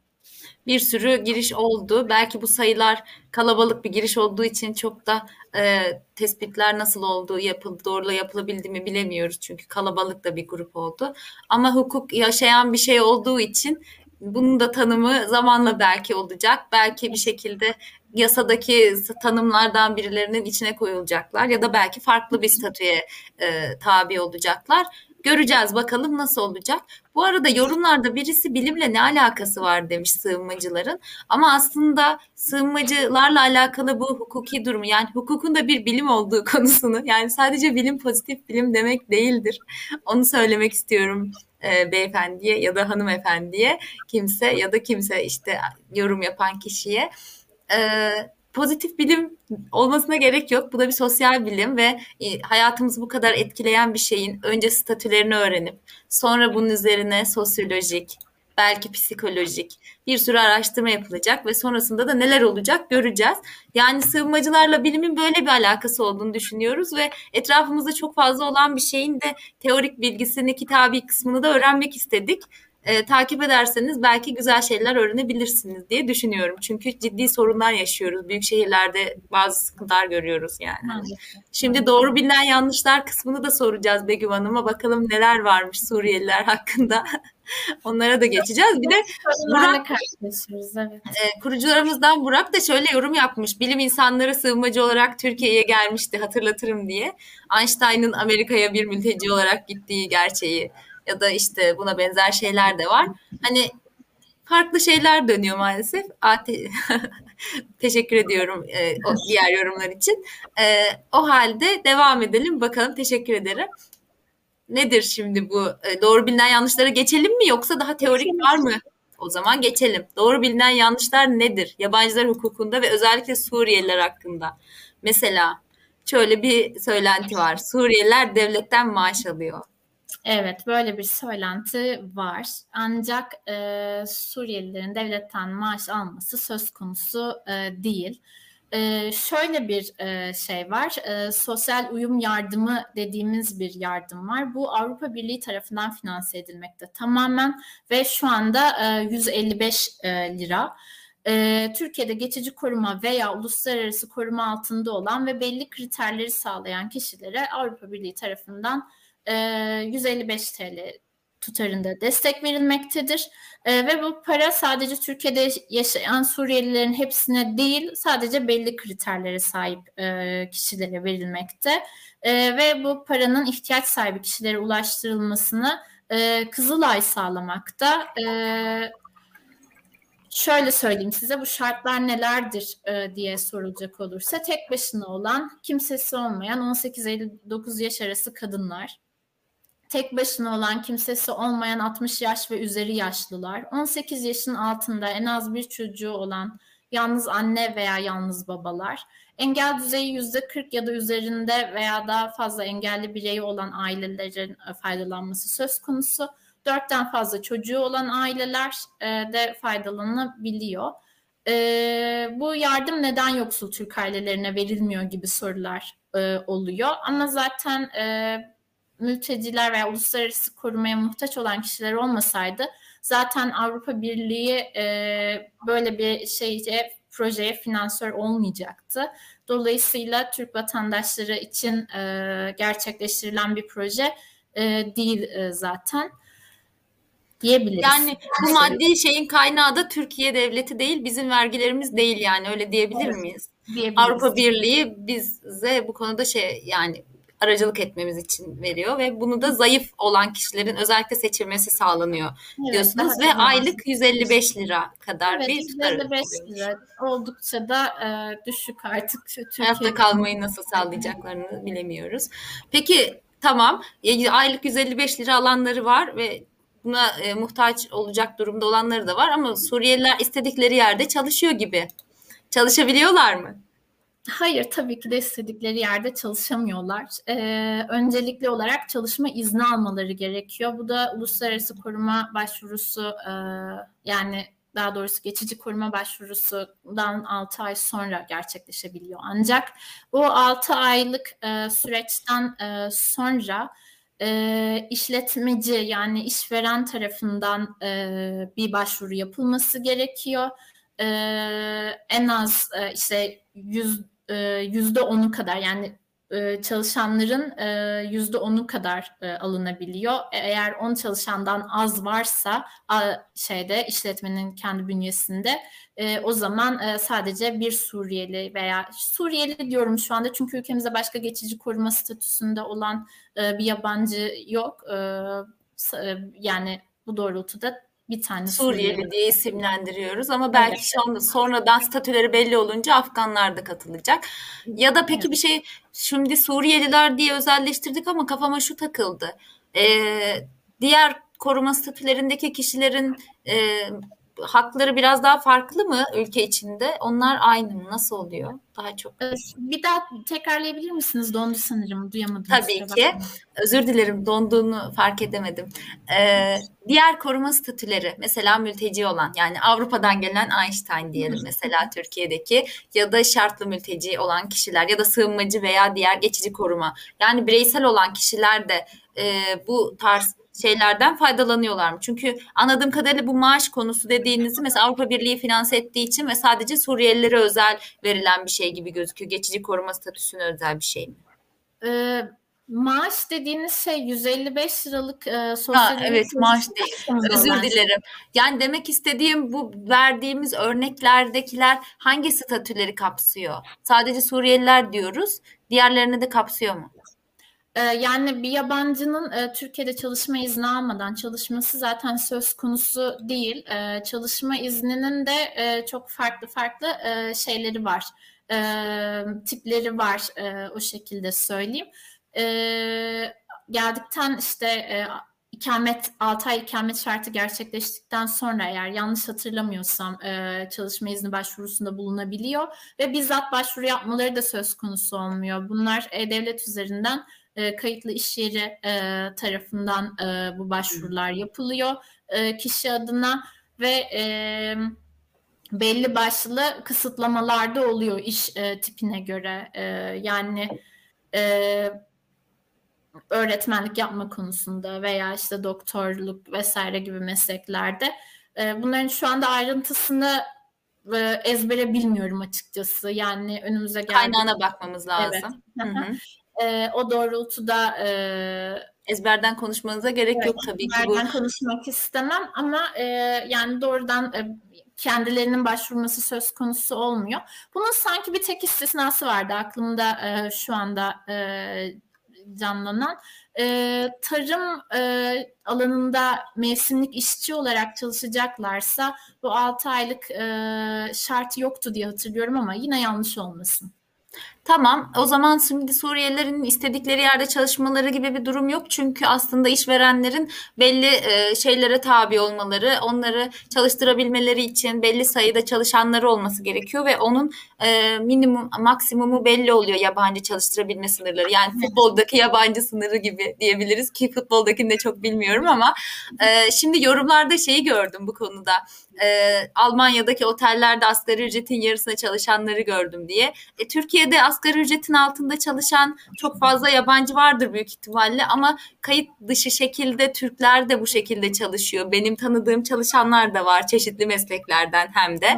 bir sürü giriş oldu. Belki bu sayılar kalabalık bir giriş olduğu için çok da e, tespitler nasıl olduğu yapıldı, doğru yapılabildi mi bilemiyoruz. Çünkü kalabalık da bir grup oldu. Ama hukuk yaşayan bir şey olduğu için bunun da tanımı zamanla belki olacak. Belki bir şekilde yasadaki tanımlardan birilerinin içine koyulacaklar ya da belki farklı bir statüye e, tabi olacaklar. Göreceğiz bakalım nasıl olacak. Bu arada yorumlarda birisi bilimle ne alakası var demiş sığınmacıların. Ama aslında sığınmacılarla alakalı bu hukuki durumu yani hukukun da bir bilim olduğu konusunu yani sadece bilim pozitif bilim demek değildir. Onu söylemek istiyorum e, beyefendiye ya da hanımefendiye kimse ya da kimse işte yorum yapan kişiye. E, pozitif bilim olmasına gerek yok. Bu da bir sosyal bilim ve e, hayatımızı bu kadar etkileyen bir şeyin önce statülerini öğrenip sonra bunun üzerine sosyolojik, belki psikolojik bir sürü araştırma yapılacak ve sonrasında da neler olacak göreceğiz. Yani sığınmacılarla bilimin böyle bir alakası olduğunu düşünüyoruz ve etrafımızda çok fazla olan bir şeyin de teorik bilgisini, kitabi kısmını da öğrenmek istedik e, takip ederseniz belki güzel şeyler öğrenebilirsiniz diye düşünüyorum. Çünkü ciddi sorunlar yaşıyoruz. Büyük şehirlerde bazı sıkıntılar görüyoruz yani. Şimdi doğru bilinen yanlışlar kısmını da soracağız Begüm Hanım'a. Bakalım neler varmış Suriyeliler hakkında. Onlara da geçeceğiz. Bir de Burak, evet. e, kurucularımızdan Burak da şöyle yorum yapmış. Bilim insanları sığınmacı olarak Türkiye'ye gelmişti hatırlatırım diye. Einstein'ın Amerika'ya bir mülteci olarak gittiği gerçeği ya da işte buna benzer şeyler de var. Hani farklı şeyler dönüyor maalesef. Teşekkür ediyorum e, o diğer yorumlar için. E, o halde devam edelim. Bakalım teşekkür ederim. Nedir şimdi bu? E, doğru bilinen yanlışlara geçelim mi yoksa daha teorik var mı? O zaman geçelim. Doğru bilinen yanlışlar nedir? Yabancılar hukukunda ve özellikle Suriyeliler hakkında. Mesela şöyle bir söylenti var. Suriyeliler devletten maaş alıyor. Evet, böyle bir söylenti var. Ancak e, Suriyelilerin devletten maaş alması söz konusu e, değil. E, şöyle bir e, şey var, e, sosyal uyum yardımı dediğimiz bir yardım var. Bu Avrupa Birliği tarafından finanse edilmekte tamamen ve şu anda e, 155 e, lira. E, Türkiye'de geçici koruma veya uluslararası koruma altında olan ve belli kriterleri sağlayan kişilere Avrupa Birliği tarafından 155 TL tutarında destek verilmektedir. E, ve bu para sadece Türkiye'de yaşayan Suriyelilerin hepsine değil sadece belli kriterlere sahip e, kişilere verilmekte. E, ve bu paranın ihtiyaç sahibi kişilere ulaştırılmasını e, Kızılay sağlamakta. E, şöyle söyleyeyim size bu şartlar nelerdir e, diye sorulacak olursa tek başına olan kimsesi olmayan 18-59 yaş arası kadınlar, tek başına olan kimsesi olmayan 60 yaş ve üzeri yaşlılar, 18 yaşın altında en az bir çocuğu olan yalnız anne veya yalnız babalar, engel düzeyi %40 ya da üzerinde veya daha fazla engelli bireyi olan ailelerin e, faydalanması söz konusu. Dörtten fazla çocuğu olan aileler e, de faydalanabiliyor. E, bu yardım neden yoksul Türk ailelerine verilmiyor gibi sorular oluyor. Ama zaten mülteciler veya uluslararası korumaya muhtaç olan kişiler olmasaydı zaten Avrupa Birliği e, böyle bir şeye projeye finansör olmayacaktı. Dolayısıyla Türk vatandaşları için e, gerçekleştirilen bir proje e, değil e, zaten diyebiliriz. Yani bu maddi şeyin kaynağı da Türkiye devleti değil, bizim vergilerimiz değil yani öyle diyebilir evet. miyiz? Avrupa Birliği bize bu konuda şey yani aracılık etmemiz için veriyor ve bunu da zayıf olan kişilerin özellikle seçilmesi sağlanıyor evet, diyorsunuz ve aylık 155 lira kadar evet, bir 155 lira oldukça da e, düşük artık Türkiye'de. Hayatta kalmayı nasıl sağlayacaklarını bilemiyoruz. Peki tamam aylık 155 lira alanları var ve buna e, muhtaç olacak durumda olanları da var ama Suriyeliler istedikleri yerde çalışıyor gibi. Çalışabiliyorlar mı? Hayır, tabii ki de istedikleri yerde çalışamıyorlar. Ee, öncelikli olarak çalışma izni almaları gerekiyor. Bu da uluslararası koruma başvurusu e, yani daha doğrusu geçici koruma başvurusundan 6 ay sonra gerçekleşebiliyor. Ancak bu 6 aylık e, süreçten e, sonra e, işletmeci yani işveren tarafından e, bir başvuru yapılması gerekiyor. E, en az e, işte 100 e, yüzde onu kadar yani e, çalışanların e, yüzde onu kadar alınabiliyor. Eğer 10 çalışandan az varsa şeyde işletmenin kendi bünyesinde o zaman sadece bir Suriyeli veya Suriyeli diyorum şu anda çünkü ülkemizde başka geçici koruma statüsünde olan bir yabancı yok. Yani bu doğrultuda bir tane Suriyeli, Suriyeli diye isimlendiriyoruz ama belki evet. şu anda sonradan statüleri belli olunca Afganlar da katılacak. Ya da peki evet. bir şey şimdi Suriyeliler diye özelleştirdik ama kafama şu takıldı. Ee, diğer koruma statülerindeki kişilerin e, hakları biraz daha farklı mı ülke içinde? Onlar aynı mı? Nasıl oluyor? Daha çok. Ee, bir daha tekrarlayabilir misiniz? Dondu sanırım. Duyamadım. Tabii ki. Özür dilerim. Donduğunu fark edemedim. Ee, diğer koruma statüleri mesela mülteci olan yani Avrupa'dan gelen Einstein diyelim mesela Türkiye'deki ya da şartlı mülteci olan kişiler ya da sığınmacı veya diğer geçici koruma. Yani bireysel olan kişiler de e, bu tarz şeylerden faydalanıyorlar mı? Çünkü anladığım kadarıyla bu maaş konusu dediğinizi mesela Avrupa Birliği finanse ettiği için ve sadece Suriyelilere özel verilen bir şey gibi gözüküyor. Geçici koruma statüsüne özel bir şey mi? Ee, maaş dediğiniz şey 155 liralık e, sosyal ha, evet maaş değil. Özür dilerim. Yani demek istediğim bu verdiğimiz örneklerdekiler hangi statüleri kapsıyor? Sadece Suriyeliler diyoruz. Diğerlerini de kapsıyor mu? Ee, yani bir yabancının e, Türkiye'de çalışma izni almadan çalışması zaten söz konusu değil. Ee, çalışma izninin de e, çok farklı farklı e, şeyleri var, tipleri var o şekilde söyleyeyim. Ee, geldikten işte ikamet 6 ay ikamet şartı gerçekleştikten sonra eğer yanlış hatırlamıyorsam çalışma izni başvurusunda bulunabiliyor ve bizzat başvuru yapmaları da söz konusu olmuyor. Bunlar devlet üzerinden e, kayıtlı iş yeri e, tarafından e, bu başvurular yapılıyor e, kişi adına ve e, belli başlı kısıtlamalar da oluyor iş e, tipine göre. E, yani e, öğretmenlik yapma konusunda veya işte doktorluk vesaire gibi mesleklerde. E, bunların şu anda ayrıntısını e, ezbere bilmiyorum açıkçası. Yani önümüze geldi. Kaynağına bakmamız lazım. Evet. Hı hı. E, o doğrultuda e, ezberden konuşmanıza gerek evet, yok tabii ki. Ezberden konuşmak istemem ama e, yani doğrudan e, kendilerinin başvurması söz konusu olmuyor. Bunun sanki bir tek istisnası vardı aklımda e, şu anda e, canlanan. E, tarım e, alanında mevsimlik işçi olarak çalışacaklarsa bu 6 aylık e, şart yoktu diye hatırlıyorum ama yine yanlış olmasın. Tamam. O zaman şimdi Suriyelilerin istedikleri yerde çalışmaları gibi bir durum yok. Çünkü aslında işverenlerin belli e, şeylere tabi olmaları, onları çalıştırabilmeleri için belli sayıda çalışanları olması gerekiyor ve onun e, minimum maksimumu belli oluyor yabancı çalıştırabilme sınırları. Yani futboldaki yabancı sınırı gibi diyebiliriz ki futboldakini de çok bilmiyorum ama e, şimdi yorumlarda şeyi gördüm bu konuda. E, Almanya'daki otellerde asgari ücretin yarısına çalışanları gördüm diye. E, Türkiye'de asgari ücretin altında çalışan çok fazla yabancı vardır büyük ihtimalle ama kayıt dışı şekilde Türkler de bu şekilde çalışıyor. Benim tanıdığım çalışanlar da var çeşitli mesleklerden hem de.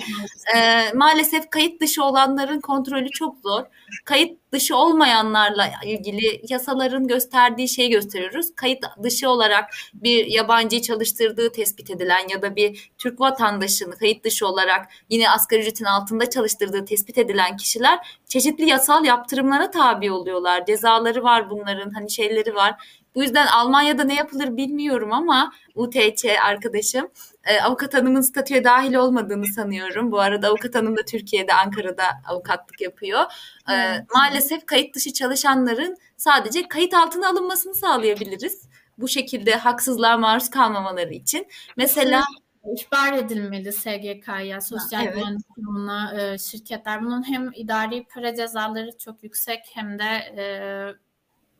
E, maalesef kayıt dışı olanların kontrolü çok zor. Kayıt dışı olmayanlarla ilgili yasaların gösterdiği şeyi gösteriyoruz. Kayıt dışı olarak bir yabancıyı çalıştırdığı tespit edilen ya da bir Türk vatandaşını kayıt dışı olarak yine asgari ücretin altında çalıştırdığı tespit edilen kişiler çeşitli yasal yaptırımlara tabi oluyorlar. Cezaları var bunların hani şeyleri var. Bu yüzden Almanya'da ne yapılır bilmiyorum ama UTC arkadaşım e, avukat hanımın statüye dahil olmadığını sanıyorum. Bu arada avukat hanım da Türkiye'de Ankara'da avukatlık yapıyor. E, evet. Maalesef kayıt dışı çalışanların sadece kayıt altına alınmasını sağlayabiliriz. Bu şekilde haksızlığa maruz kalmamaları için. Mesela ihbar edilmeli SGK'ya, sosyal evet. güvenlik kurumuna, e, şirketler. Bunun hem idari para cezaları çok yüksek hem de e,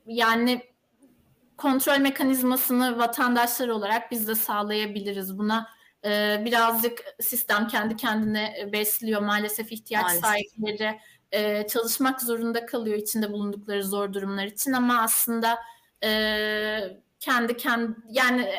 yani kontrol mekanizmasını vatandaşlar olarak biz de sağlayabiliriz. Buna e, birazcık sistem kendi kendine besliyor. Maalesef ihtiyaç Maalesef. sahipleri e, çalışmak zorunda kalıyor içinde bulundukları zor durumlar için ama aslında e, kendi kendi yani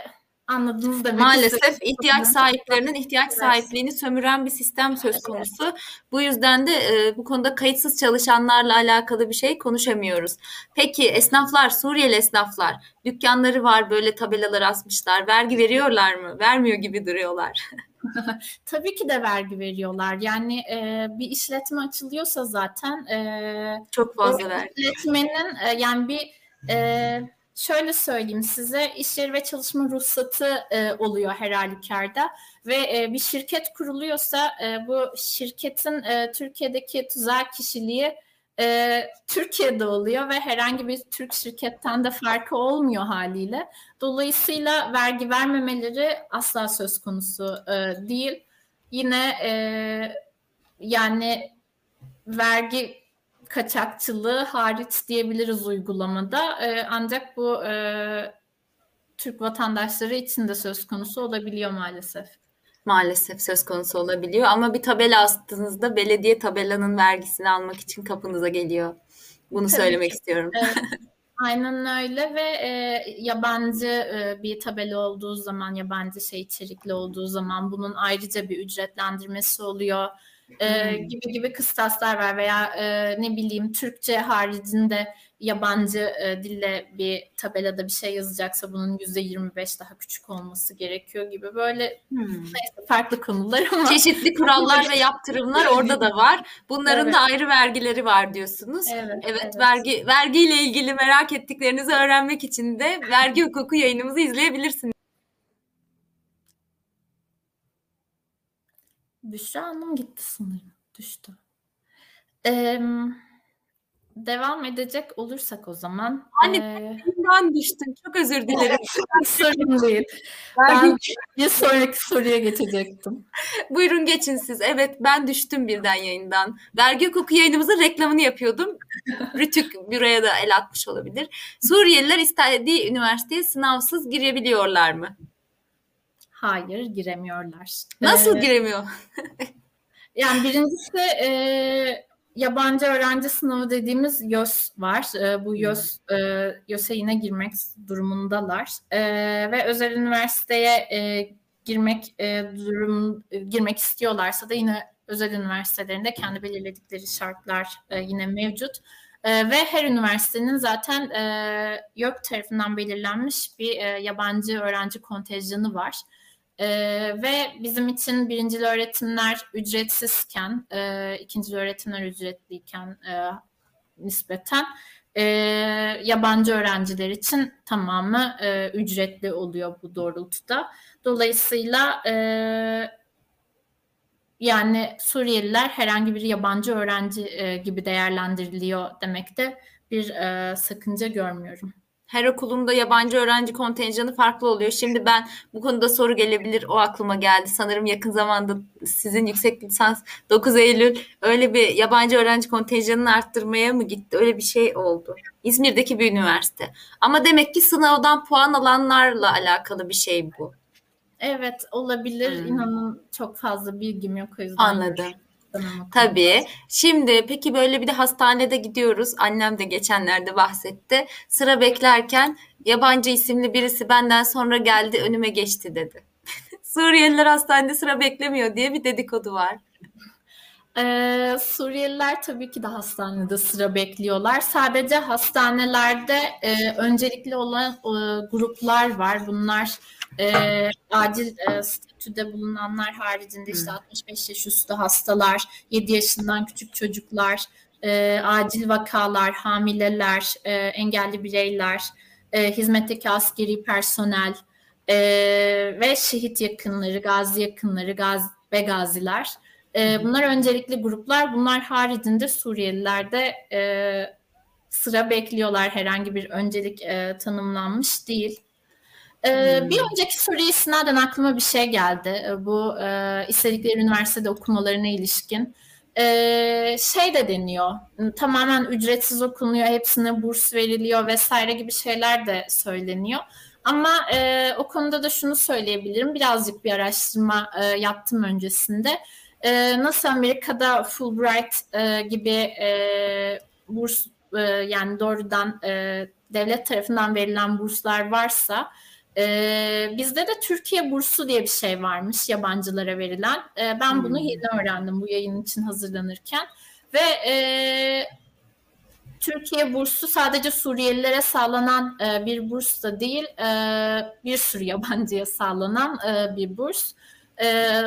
anladınız demek Maalesef ihtiyaç sahiplerinin ihtiyaç sahipliğini sömüren bir sistem söz konusu. Evet. Bu yüzden de e, bu konuda kayıtsız çalışanlarla alakalı bir şey konuşamıyoruz. Peki esnaflar, Suriyeli esnaflar, dükkanları var böyle tabelalar asmışlar. Vergi veriyorlar mı? Vermiyor gibi duruyorlar. Tabii ki de vergi veriyorlar. Yani e, bir işletme açılıyorsa zaten e, çok fazla vergi. İşletmenin e, yani bir e, şöyle söyleyeyim size iş yeri ve çalışma ruhsatı e, oluyor her halükarda ve e, bir şirket kuruluyorsa e, bu şirketin e, Türkiye'deki tüzel kişiliği e, Türkiye'de oluyor ve herhangi bir Türk şirketten de farkı olmuyor haliyle. Dolayısıyla vergi vermemeleri asla söz konusu e, değil. yine e, yani vergi kaçakçılığı hariç diyebiliriz uygulamada. E, ancak bu e, Türk vatandaşları için de söz konusu olabiliyor maalesef. Maalesef söz konusu olabiliyor ama bir tabela astığınızda belediye tabelanın vergisini almak için kapınıza geliyor. Bunu Tabii söylemek ki. istiyorum. Evet. Aynen öyle ve e, yabancı e, bir tabela olduğu zaman, yabancı şey içerikli olduğu zaman bunun ayrıca bir ücretlendirmesi oluyor e, gibi gibi kıstaslar var veya e, ne bileyim Türkçe haricinde yabancı e, dille bir tabelada bir şey yazacaksa bunun yüzde 25 daha küçük olması gerekiyor gibi böyle hmm. neyse, farklı konular ama çeşitli kurallar ve yaptırımlar orada da var. Bunların evet. da ayrı vergileri var diyorsunuz. Evet, evet, evet. vergi vergiyle ilgili merak ettiklerinizi öğrenmek için de vergi hukuku yayınımızı izleyebilirsiniz. Büşra Hanım gitti sanırım. Düştü. Ee, devam edecek olursak o zaman. Ee... ben düştüm. Çok özür dilerim. Sorun değil. Ben bir sonraki soruya geçecektim. Buyurun geçin siz. Evet ben düştüm birden yayından. Vergi hukuku yayınımızın reklamını yapıyordum. Rütük buraya da el atmış olabilir. Suriyeliler istediği üniversiteye sınavsız girebiliyorlar mı? Hayır giremiyorlar. Nasıl ee, giremiyor? yani birincisi e, yabancı öğrenci sınavı dediğimiz YÖS var. E, bu YÖS e, YÖS'e yine girmek durumundalar. E, ve özel üniversiteye e, girmek e, durum e, girmek istiyorlarsa da yine özel üniversitelerinde kendi belirledikleri şartlar e, yine mevcut. E, ve her üniversitenin zaten e, YÖK tarafından belirlenmiş bir e, yabancı öğrenci kontenjanı var. E, ve bizim için birincil öğretimler ücretsizken, e, ikincil öğretimler ücretliyken e, nispeten e, yabancı öğrenciler için tamamı e, ücretli oluyor bu doğrultuda. Dolayısıyla e, yani Suriyeliler herhangi bir yabancı öğrenci e, gibi değerlendiriliyor demekte bir e, sakınca görmüyorum her okulunda yabancı öğrenci kontenjanı farklı oluyor. Şimdi ben bu konuda soru gelebilir o aklıma geldi. Sanırım yakın zamanda sizin yüksek lisans 9 Eylül öyle bir yabancı öğrenci kontenjanını arttırmaya mı gitti? Öyle bir şey oldu. İzmir'deki bir üniversite. Ama demek ki sınavdan puan alanlarla alakalı bir şey bu. Evet olabilir. Hmm. İnanın çok fazla bilgim yok o yüzden. Anladım. Tabii. Şimdi peki böyle bir de hastanede gidiyoruz. Annem de geçenlerde bahsetti. Sıra beklerken yabancı isimli birisi benden sonra geldi önüme geçti dedi. Suriyeliler hastanede sıra beklemiyor diye bir dedikodu var. Ee, Suriyeliler tabii ki de hastanede sıra bekliyorlar. Sadece hastanelerde e, öncelikli olan e, gruplar var. Bunlar e, acil e, statüde bulunanlar haricinde işte 65 yaş üstü hastalar, 7 yaşından küçük çocuklar, e, acil vakalar, hamileler, e, engelli bireyler, e, hizmetteki askeri personel e, ve şehit yakınları, gazi yakınları gaz ve gaziler. E, bunlar öncelikli gruplar. Bunlar haricinde Suriyeliler de e, sıra bekliyorlar. Herhangi bir öncelik e, tanımlanmış değil. Ee, hmm. Bir önceki soruya istinaden aklıma bir şey geldi. Ee, bu e, istedikleri üniversitede okumalarına ilişkin. Ee, şey de deniyor, tamamen ücretsiz okunuyor, hepsine burs veriliyor vesaire gibi şeyler de söyleniyor. Ama e, o konuda da şunu söyleyebilirim, birazcık bir araştırma e, yaptım öncesinde. E, nasıl Amerika'da Fulbright e, gibi e, burs, e, yani doğrudan e, devlet tarafından verilen burslar varsa ee, bizde de Türkiye bursu diye bir şey varmış yabancılara verilen. Ee, ben hmm. bunu yeni öğrendim bu yayın için hazırlanırken. Ve e, Türkiye bursu sadece Suriyelilere sağlanan e, bir burs da değil, e, bir sürü yabancıya sağlanan e, bir burs. E,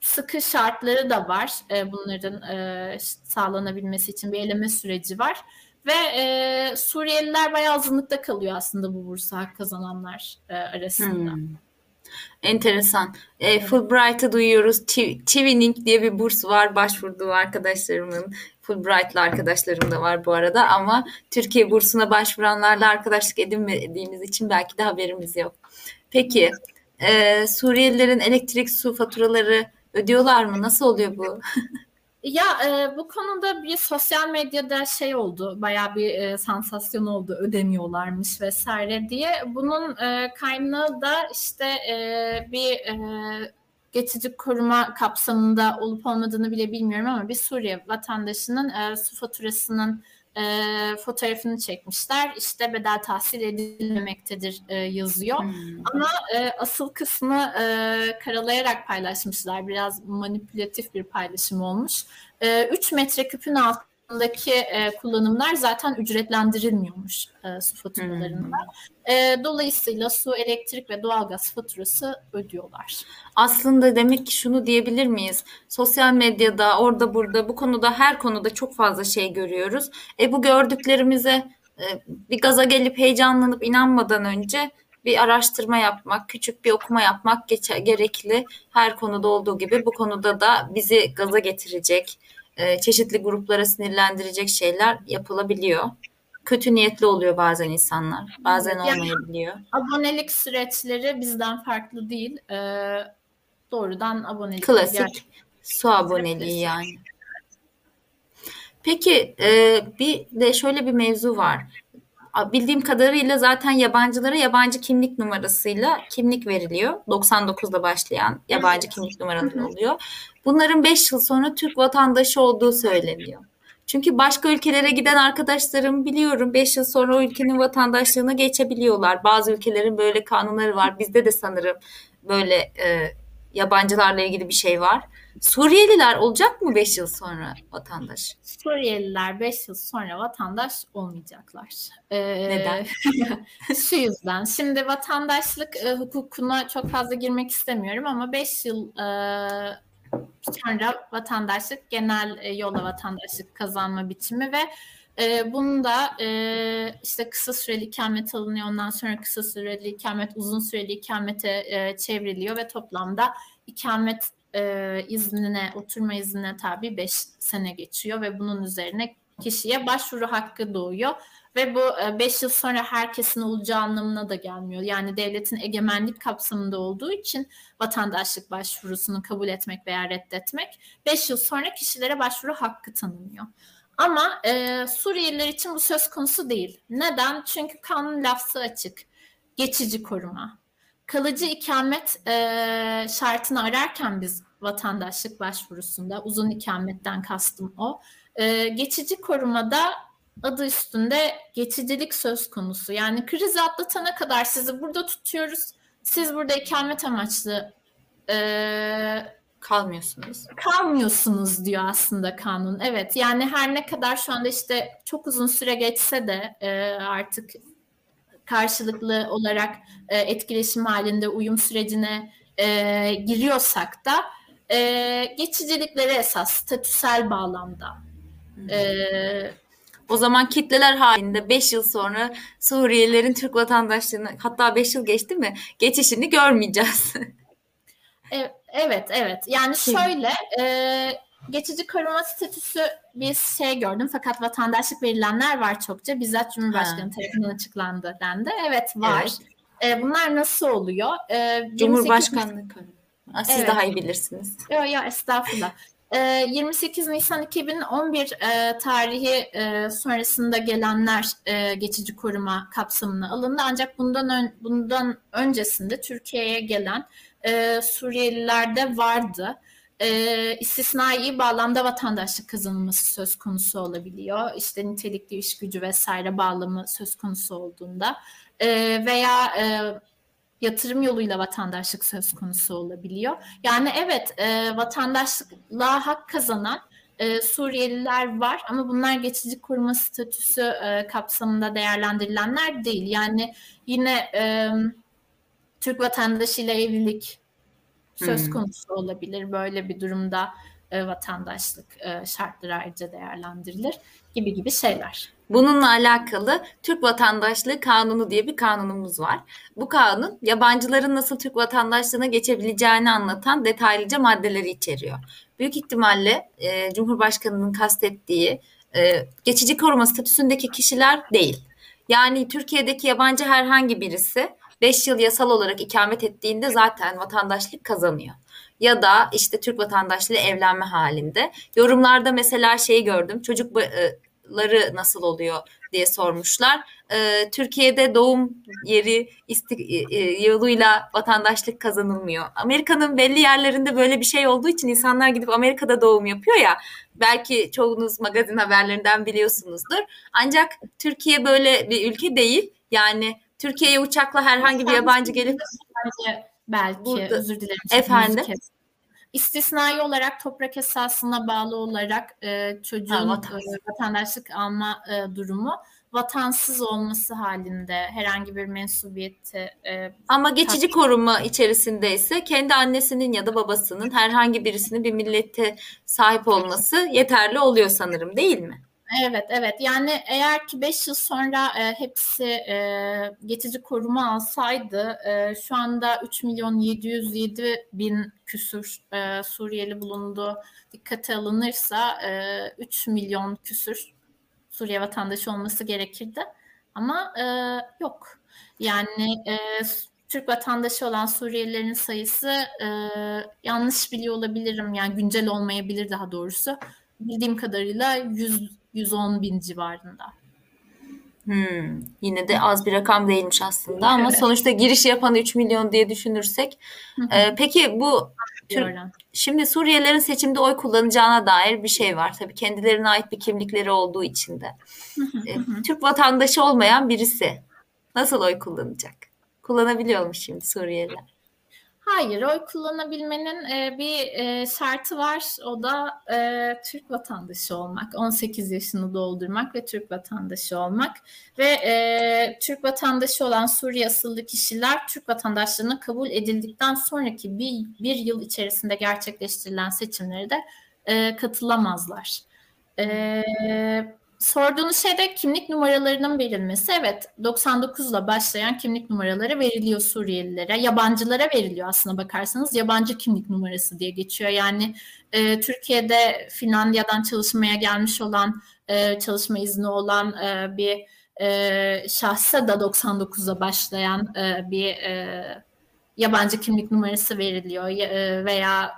sıkı şartları da var. E, bunların e, sağlanabilmesi için bir eleme süreci var. Ve e, Suriyeliler bayağı azınlıkta kalıyor aslında bu bursa kazananlar e, arasında. Hmm. Enteresan. E, Fulbright'ı duyuyoruz. Twinning diye bir burs var. Başvurduğu arkadaşlarımın. Fulbright'lı arkadaşlarım da var bu arada ama Türkiye bursuna başvuranlarla arkadaşlık edinmediğimiz için belki de haberimiz yok. Peki e, Suriyelilerin elektrik su faturaları Ödüyorlar mı? Nasıl oluyor bu? Ya e, bu konuda bir sosyal medyada şey oldu, bayağı bir e, sansasyon oldu, ödemiyorlarmış vesaire diye. Bunun e, kaynağı da işte e, bir e, geçici koruma kapsamında olup olmadığını bile bilmiyorum ama bir Suriye vatandaşının e, su faturasının e, fotoğrafını çekmişler. İşte bedel tahsil edilmemektedir e, yazıyor. Hmm. Ama e, asıl kısmı e, karalayarak paylaşmışlar. Biraz manipülatif bir paylaşım olmuş. E, 3 metreküpün altında daki e, kullanımlar zaten ücretlendirilmiyormuş e, su faturalarında. Hmm. E, dolayısıyla su, elektrik ve doğalgaz faturası ödüyorlar. Aslında demek ki şunu diyebilir miyiz? Sosyal medyada, orada burada, bu konuda her konuda çok fazla şey görüyoruz. E bu gördüklerimize e, bir gaza gelip heyecanlanıp inanmadan önce bir araştırma yapmak, küçük bir okuma yapmak gerekli. Her konuda olduğu gibi bu konuda da bizi gaza getirecek, e, çeşitli gruplara sinirlendirecek şeyler yapılabiliyor. Kötü niyetli oluyor bazen insanlar. Bazen olmayabiliyor. Yani, abonelik süreçleri bizden farklı değil. E, doğrudan abonelik. Klasik yani. su aboneliği yani. Peki e, bir de şöyle bir mevzu var. Bildiğim kadarıyla zaten yabancılara yabancı kimlik numarasıyla kimlik veriliyor. 99'da başlayan yabancı kimlik numaraları oluyor. Bunların 5 yıl sonra Türk vatandaşı olduğu söyleniyor. Çünkü başka ülkelere giden arkadaşlarım biliyorum 5 yıl sonra o ülkenin vatandaşlığına geçebiliyorlar. Bazı ülkelerin böyle kanunları var. Bizde de sanırım böyle e, yabancılarla ilgili bir şey var. Suriyeliler olacak mı 5 yıl sonra vatandaş? Suriyeliler 5 yıl sonra vatandaş olmayacaklar. Ee, Neden? şu yüzden. Şimdi vatandaşlık e, hukukuna çok fazla girmek istemiyorum ama 5 yıl e, sonra vatandaşlık genel e, yolla vatandaşlık kazanma biçimi ve e, bunu da e, işte kısa süreli ikamet alınıyor. Ondan sonra kısa süreli ikamet uzun süreli ikamete e, çevriliyor ve toplamda ikamet e, iznine, oturma iznine tabi 5 sene geçiyor ve bunun üzerine kişiye başvuru hakkı doğuyor. Ve bu 5 yıl sonra herkesin olacağı anlamına da gelmiyor. Yani devletin egemenlik kapsamında olduğu için vatandaşlık başvurusunu kabul etmek veya reddetmek 5 yıl sonra kişilere başvuru hakkı tanınıyor. Ama e, Suriyeliler için bu söz konusu değil. Neden? Çünkü kanun lafzı açık. Geçici koruma. Kalıcı ikamet e, şartını ararken biz vatandaşlık başvurusunda uzun ikametten kastım o. E, geçici korumada adı üstünde geçicilik söz konusu. Yani krizi atlatana kadar sizi burada tutuyoruz. Siz burada ikamet amaçlı e, kalmıyorsunuz. Kalmıyorsunuz diyor aslında kanun. Evet yani her ne kadar şu anda işte çok uzun süre geçse de e, artık karşılıklı olarak e, etkileşim halinde uyum sürecine e, giriyorsak da e, geçiciliklere esas statüsel bağlamda e, o zaman kitleler halinde 5 yıl sonra Suriyelilerin Türk vatandaşlığını hatta 5 yıl geçti mi geçişini görmeyeceğiz. E, evet evet yani şöyle e, geçici koruma statüsü bir şey gördüm fakat vatandaşlık verilenler var çokça bizzat Cumhurbaşkanı ha. tarafından açıklandı dendi. Evet var. Evet. E, bunlar nasıl oluyor? E, Cumhurbaşkanlığı Siz evet. daha iyi bilirsiniz. Yok yok estağfurullah. 28 ee, Nisan 2011 e, tarihi e, sonrasında gelenler e, geçici koruma kapsamına alındı. Ancak bundan ön, bundan öncesinde Türkiye'ye gelen Suriyeliler de vardı. İstisnai bağlamda vatandaşlık kazanılması söz konusu olabiliyor. İşte nitelikli iş gücü vesaire bağlamı söz konusu olduğunda veya yatırım yoluyla vatandaşlık söz konusu olabiliyor. Yani evet e, vatandaşlıkla hak kazanan e, Suriyeliler var ama bunlar geçici koruma statüsü e, kapsamında değerlendirilenler değil. Yani yine e, Türk vatandaşıyla evlilik söz hmm. konusu olabilir. Böyle bir durumda e, vatandaşlık e, şartları ayrıca değerlendirilir gibi gibi şeyler. Bununla alakalı Türk Vatandaşlığı Kanunu diye bir kanunumuz var. Bu kanun yabancıların nasıl Türk vatandaşlığına geçebileceğini anlatan detaylıca maddeleri içeriyor. Büyük ihtimalle e, Cumhurbaşkanı'nın kastettiği e, geçici koruma statüsündeki kişiler değil. Yani Türkiye'deki yabancı herhangi birisi 5 yıl yasal olarak ikamet ettiğinde zaten vatandaşlık kazanıyor. Ya da işte Türk vatandaşlığıyla evlenme halinde. Yorumlarda mesela şey gördüm. Çocukları nasıl oluyor diye sormuşlar. Ee, Türkiye'de doğum yeri istik e, e, yoluyla vatandaşlık kazanılmıyor. Amerika'nın belli yerlerinde böyle bir şey olduğu için insanlar gidip Amerika'da doğum yapıyor ya. Belki çoğunuz magazin haberlerinden biliyorsunuzdur. Ancak Türkiye böyle bir ülke değil. Yani Türkiye'ye uçakla herhangi bir yabancı gelip belki Burada, özür dilerim. Efendim? İstisnai olarak toprak esasına bağlı olarak e, çocuğun ha, vatansız. e, vatandaşlık alma e, durumu vatansız olması halinde herhangi bir mensubiyeti e, ama geçici takip. koruma içerisindeyse kendi annesinin ya da babasının herhangi birisinin bir millete sahip olması yeterli oluyor sanırım değil mi? Evet, evet. Yani eğer ki 5 yıl sonra e, hepsi e, geçici koruma alsaydı e, şu anda 3 milyon 707 bin küsür e, Suriyeli bulundu. Dikkate alınırsa e, 3 milyon küsür Suriye vatandaşı olması gerekirdi. Ama e, yok. Yani e, Türk vatandaşı olan Suriyelilerin sayısı e, yanlış biliyor olabilirim. Yani güncel olmayabilir daha doğrusu. Bildiğim kadarıyla 100 110 bin civarında. Hmm, yine de az bir rakam değilmiş aslında ama evet. sonuçta giriş yapan 3 milyon diye düşünürsek. e, peki bu Türk, şimdi Suriyelilerin seçimde oy kullanacağına dair bir şey var. Tabii kendilerine ait bir kimlikleri olduğu için de. e, Türk vatandaşı olmayan birisi nasıl oy kullanacak? Kullanabiliyormuş şimdi Suriyeliler. Hayır, oy kullanabilmenin e, bir e, şartı var. O da e, Türk vatandaşı olmak, 18 yaşını doldurmak ve Türk vatandaşı olmak. Ve e, Türk vatandaşı olan Suriye asıllı kişiler Türk vatandaşlığına kabul edildikten sonraki bir, bir yıl içerisinde gerçekleştirilen seçimlere de e, katılamazlar. E, sorduğunuz şey de kimlik numaralarının verilmesi. Evet 99 ile başlayan kimlik numaraları veriliyor Suriyelilere. Yabancılara veriliyor aslına bakarsanız. Yabancı kimlik numarası diye geçiyor. Yani e, Türkiye'de Finlandiya'dan çalışmaya gelmiş olan, e, çalışma izni olan e, bir e, şahsa da 99'a başlayan e, bir e, yabancı kimlik numarası veriliyor. E, veya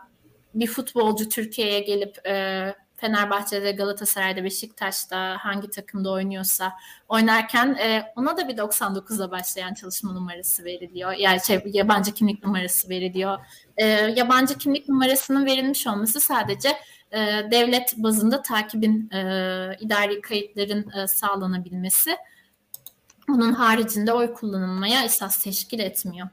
bir futbolcu Türkiye'ye gelip e, Fenerbahçe'de, Galatasaray'da, Beşiktaş'ta hangi takımda oynuyorsa oynarken e, ona da bir 99'a başlayan çalışma numarası veriliyor. Yani şey, yabancı kimlik numarası veriliyor. E, yabancı kimlik numarasının verilmiş olması sadece e, devlet bazında takibin, e, idari kayıtların e, sağlanabilmesi. Onun haricinde oy kullanılmaya esas teşkil etmiyor.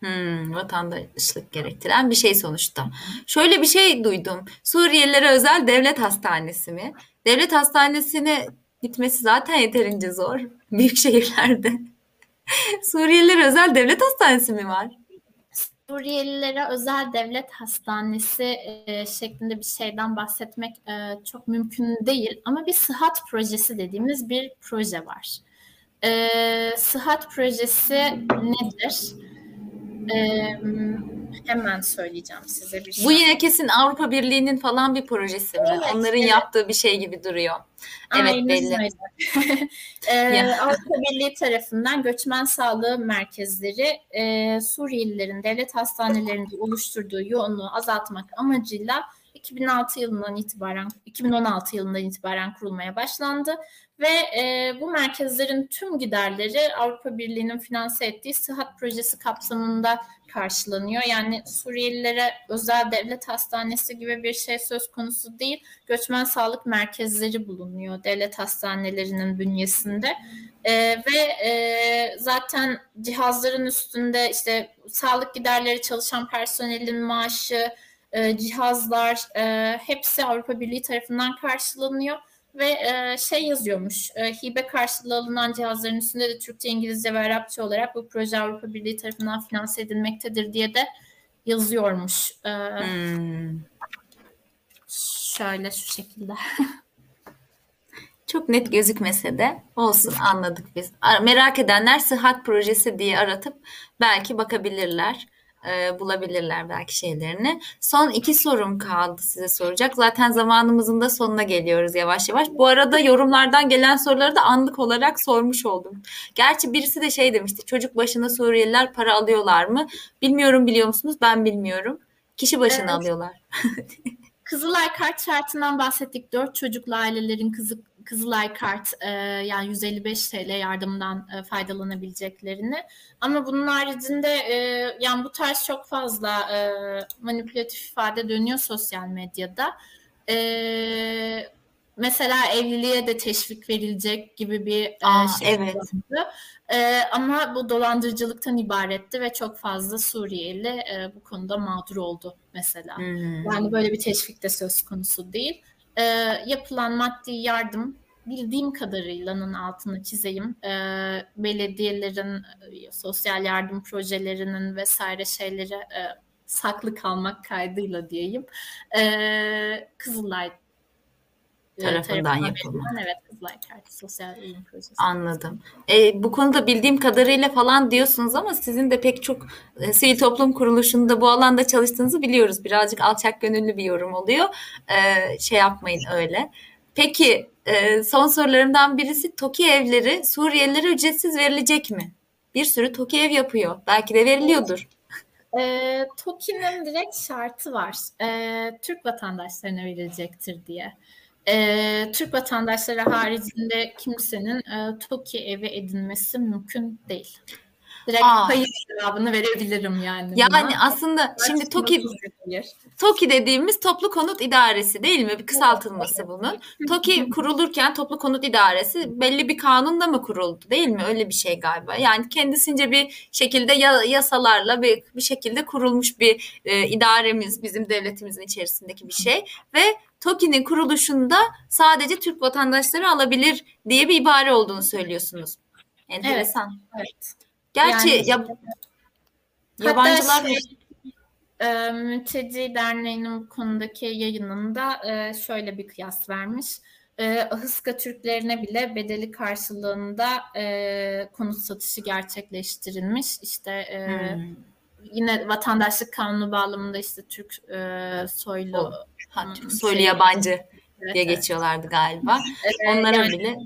Hmm, vatandaşlık gerektiren bir şey sonuçta. Şöyle bir şey duydum. Suriyelilere özel devlet hastanesi mi? Devlet hastanesine gitmesi zaten yeterince zor. Büyük şehirlerde. Suriyelilere özel devlet hastanesi mi var? Suriyelilere özel devlet hastanesi e, şeklinde bir şeyden bahsetmek e, çok mümkün değil. Ama bir sıhhat projesi dediğimiz bir proje var. E, sıhhat projesi nedir? Hemen söyleyeceğim size bir şey. Bu yine kesin Avrupa Birliği'nin falan bir projesi mi? Evet, Onların evet. yaptığı bir şey gibi duruyor. Evet Aynen belli. ee, Avrupa Birliği tarafından göçmen sağlığı merkezleri e, Suriyelilerin devlet hastanelerinde oluşturduğu yoğunluğu azaltmak amacıyla 2006 yılından itibaren 2016 yılından itibaren kurulmaya başlandı ve e, bu merkezlerin tüm giderleri Avrupa Birliği'nin finanse ettiği sıhhat projesi kapsamında karşılanıyor. Yani Suriyelilere özel devlet hastanesi gibi bir şey söz konusu değil. Göçmen sağlık merkezleri bulunuyor devlet hastanelerinin bünyesinde. E, ve e, zaten cihazların üstünde işte sağlık giderleri çalışan personelin maaşı, e, cihazlar e, hepsi Avrupa Birliği tarafından karşılanıyor ve e, şey yazıyormuş e, hibe karşılığı alınan cihazların üstünde de Türkçe, İngilizce ve Arapça olarak bu proje Avrupa Birliği tarafından finanse edilmektedir diye de yazıyormuş. E, hmm. Şöyle şu şekilde. Çok net gözükmese de olsun anladık biz. Merak edenler sıhhat projesi diye aratıp belki bakabilirler e, bulabilirler belki şeylerini. Son iki sorum kaldı size soracak. Zaten zamanımızın da sonuna geliyoruz yavaş yavaş. Bu arada yorumlardan gelen soruları da anlık olarak sormuş oldum. Gerçi birisi de şey demişti. Çocuk başına Suriyeliler para alıyorlar mı? Bilmiyorum biliyor musunuz? Ben bilmiyorum. Kişi başına evet. alıyorlar. Kızılay kart şartından bahsettik. Dört çocuklu ailelerin kızı, Kızılay kart e, yani 155 TL yardımdan e, faydalanabileceklerini. Ama bunun haricinde e, yani bu tarz çok fazla e, manipülatif ifade dönüyor sosyal medyada. E, mesela evliliğe de teşvik verilecek gibi bir e, Aa, şey evet. vardı. E, ama bu dolandırıcılıktan ibaretti ve çok fazla Suriyeli e, bu konuda mağdur oldu mesela. Hmm. Yani böyle bir teşvik de söz konusu değil. E, yapılan maddi yardım bildiğim kadarıyla altını çizeyim. E, belediyelerin e, sosyal yardım projelerinin vesaire şeyleri e, saklı kalmak kaydıyla diyeyim. E, Kızılay tarafından yapılmak. Evet, Kızılay Kartı Sosyal Uyum Projesi. Anladım. E, bu konuda bildiğim kadarıyla falan diyorsunuz ama sizin de pek çok e, sivil toplum kuruluşunda bu alanda çalıştığınızı biliyoruz. Birazcık alçak gönüllü bir yorum oluyor. E, şey yapmayın öyle. Peki e, son sorularımdan birisi TOKİ evleri Suriyelilere ücretsiz verilecek mi? Bir sürü TOKİ ev yapıyor. Belki de veriliyordur. E, TOKİ'nin direkt şartı var. E, Türk vatandaşlarına verilecektir diye e, Türk vatandaşları haricinde kimsenin e, TOKİ evi edinmesi mümkün değil. Direkt Aa. hayır cevabını verebilirim yani. Yani buna. aslında şimdi TOKİ TOKİ dediğimiz Toplu Konut İdaresi değil mi? Bir kısaltılması bunun. TOKİ kurulurken Toplu Konut İdaresi belli bir kanunla mı kuruldu değil mi? Öyle bir şey galiba. Yani kendisince bir şekilde yasalarla bir, bir şekilde kurulmuş bir e, idaremiz bizim devletimizin içerisindeki bir şey ve TOKİ'nin kuruluşunda sadece Türk vatandaşları alabilir diye bir ibare olduğunu söylüyorsunuz. Enteresan. Evet. evet. Gerçi yani, ya, yabancılar şey, e, Mülteci Derneği'nin bu konudaki yayınında e, şöyle bir kıyas vermiş. E, Ahıska Türklerine bile bedeli karşılığında e, konut satışı gerçekleştirilmiş. İşte e, hmm. yine vatandaşlık kanunu bağlamında işte Türk e, soylu o Ha, soylu yabancı evet, diye evet. geçiyorlardı galiba. Evet, Onlara yani, bile.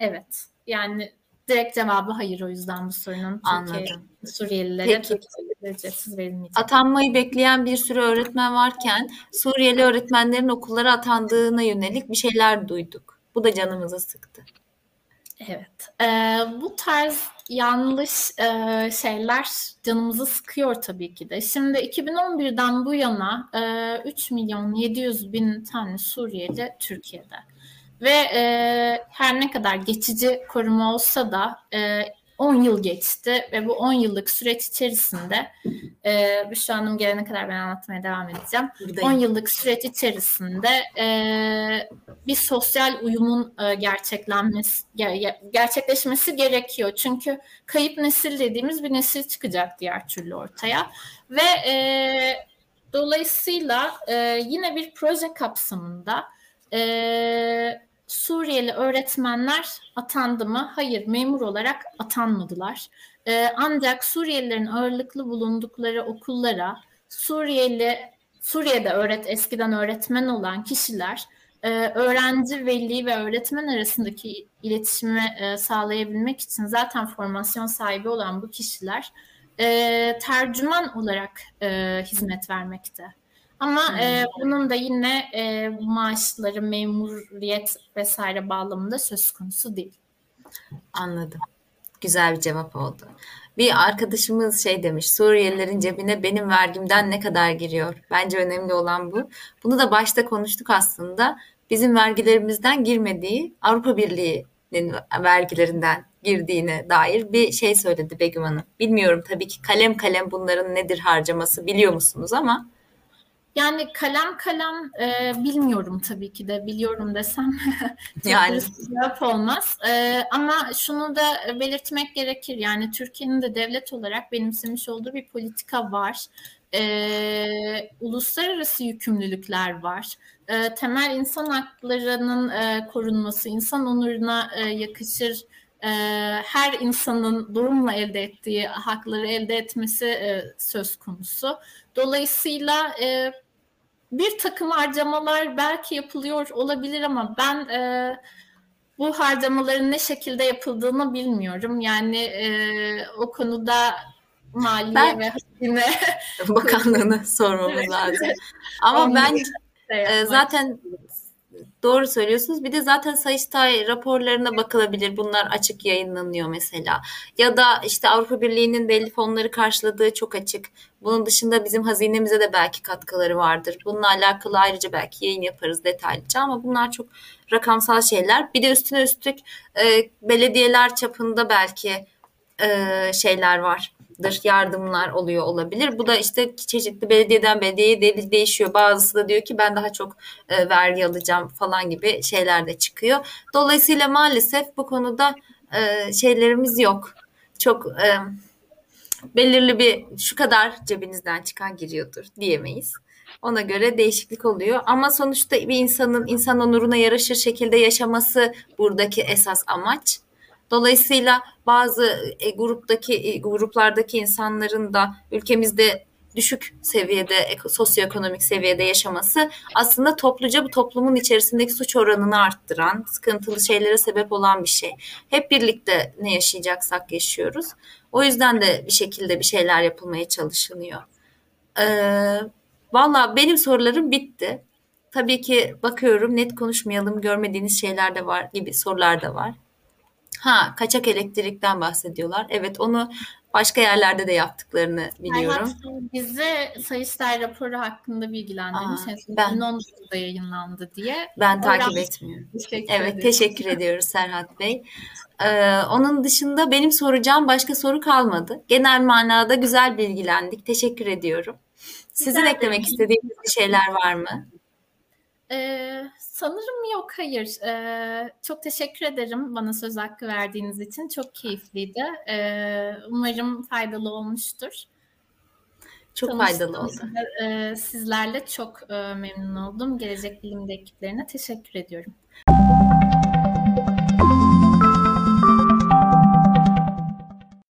Evet. Yani direkt cevabı hayır o yüzden bu sorunun. Anladım. Suriyelilere Peki. ücretsiz verilmeyecek. Atanmayı bekleyen bir sürü öğretmen varken Suriyeli öğretmenlerin okullara atandığına yönelik bir şeyler duyduk. Bu da canımızı sıktı. Evet. Ee, bu tarz yanlış e, şeyler canımızı sıkıyor tabii ki de. Şimdi 2011'den bu yana e, 3 milyon 700 bin tane Suriyeli Türkiye'de. Ve e, her ne kadar geçici koruma olsa da e, 10 yıl geçti ve bu 10 yıllık süreç içerisinde e, Büşra Hanım gelene kadar ben anlatmaya devam edeceğim. Buradayım. 10 yıllık süreç içerisinde e, bir sosyal uyumun e, gerçeklenmesi gerçekleşmesi gerekiyor. Çünkü kayıp nesil dediğimiz bir nesil çıkacak diğer türlü ortaya ve e, dolayısıyla e, yine bir proje kapsamında e, Suriyeli öğretmenler atandı mı? Hayır, memur olarak atanmadılar. Ee, ancak Suriyelilerin ağırlıklı bulundukları okullara Suriyeli Suriye'de öğret eskiden öğretmen olan kişiler e, öğrenci, veli ve öğretmen arasındaki iletişimi e, sağlayabilmek için zaten formasyon sahibi olan bu kişiler e, tercüman olarak e, hizmet vermekte. Ama hmm. e, bunun da yine e, maaşları, memuriyet vesaire bağlamında söz konusu değil. Anladım. Güzel bir cevap oldu. Bir arkadaşımız şey demiş, Suriyelilerin cebine benim vergimden ne kadar giriyor? Bence önemli olan bu. Bunu da başta konuştuk aslında. Bizim vergilerimizden girmediği Avrupa Birliği'nin vergilerinden girdiğine dair bir şey söyledi Begüm Hanım. Bilmiyorum tabii ki kalem kalem bunların nedir harcaması biliyor musunuz ama yani kalem kalem e, bilmiyorum tabii ki de biliyorum desem yani cevap olmaz. E, ama şunu da belirtmek gerekir. Yani Türkiye'nin de devlet olarak benimsemiş olduğu bir politika var. E, uluslararası yükümlülükler var. E, temel insan haklarının e, korunması, insan onuruna e, yakışır e, her insanın durumla elde ettiği hakları elde etmesi e, söz konusu. Dolayısıyla e, bir takım harcamalar belki yapılıyor olabilir ama ben e, bu harcamaların ne şekilde yapıldığını bilmiyorum. Yani e, o konuda Maliye ben, ve Hazine Bakanlığı'na sormamız lazım. Ama ben e, zaten Doğru söylüyorsunuz. Bir de zaten Sayıştay raporlarına bakılabilir. Bunlar açık yayınlanıyor mesela. Ya da işte Avrupa Birliği'nin belli fonları karşıladığı çok açık. Bunun dışında bizim hazinemize de belki katkıları vardır. Bununla alakalı ayrıca belki yayın yaparız detaylıca ama bunlar çok rakamsal şeyler. Bir de üstüne üstlük e, belediyeler çapında belki e, şeyler var dır yardımlar oluyor olabilir. Bu da işte çeşitli belediyeden belediyeye de değişiyor. Bazısı da diyor ki ben daha çok e, vergi alacağım falan gibi şeyler de çıkıyor. Dolayısıyla maalesef bu konuda e, şeylerimiz yok. Çok e, belirli bir şu kadar cebinizden çıkan giriyordur diyemeyiz. Ona göre değişiklik oluyor. Ama sonuçta bir insanın insan onuruna yaraşır şekilde yaşaması buradaki esas amaç. Dolayısıyla bazı e, gruptaki e, gruplardaki insanların da ülkemizde düşük seviyede sosyoekonomik seviyede yaşaması aslında topluca bu toplumun içerisindeki suç oranını arttıran, sıkıntılı şeylere sebep olan bir şey. Hep birlikte ne yaşayacaksak yaşıyoruz. O yüzden de bir şekilde bir şeyler yapılmaya çalışılıyor. Ee, Valla benim sorularım bitti. Tabii ki bakıyorum net konuşmayalım görmediğiniz şeyler de var gibi sorular da var. Ha, kaçak elektrikten bahsediyorlar. Evet, onu başka yerlerde de yaptıklarını biliyorum. Serhat bize Sayıştay raporu hakkında bilgilendirmiş. Aa, ben 2019'da yayınlandı diye. Ben takip Oradan etmiyorum. Teşekkür evet, ederim. teşekkür ediyoruz Serhat Bey. Ee, onun dışında benim soracağım başka soru kalmadı. Genel manada güzel bilgilendik. Teşekkür ediyorum. Sizin güzel eklemek istediğiniz bir şeyler var mı? Ee, sanırım yok, hayır. Ee, çok teşekkür ederim bana söz hakkı verdiğiniz için. Çok keyifliydi. Ee, umarım faydalı olmuştur. Çok faydalı oldu. Sizlerle çok memnun oldum. Gelecek Bilim'de ekiplerine teşekkür ediyorum.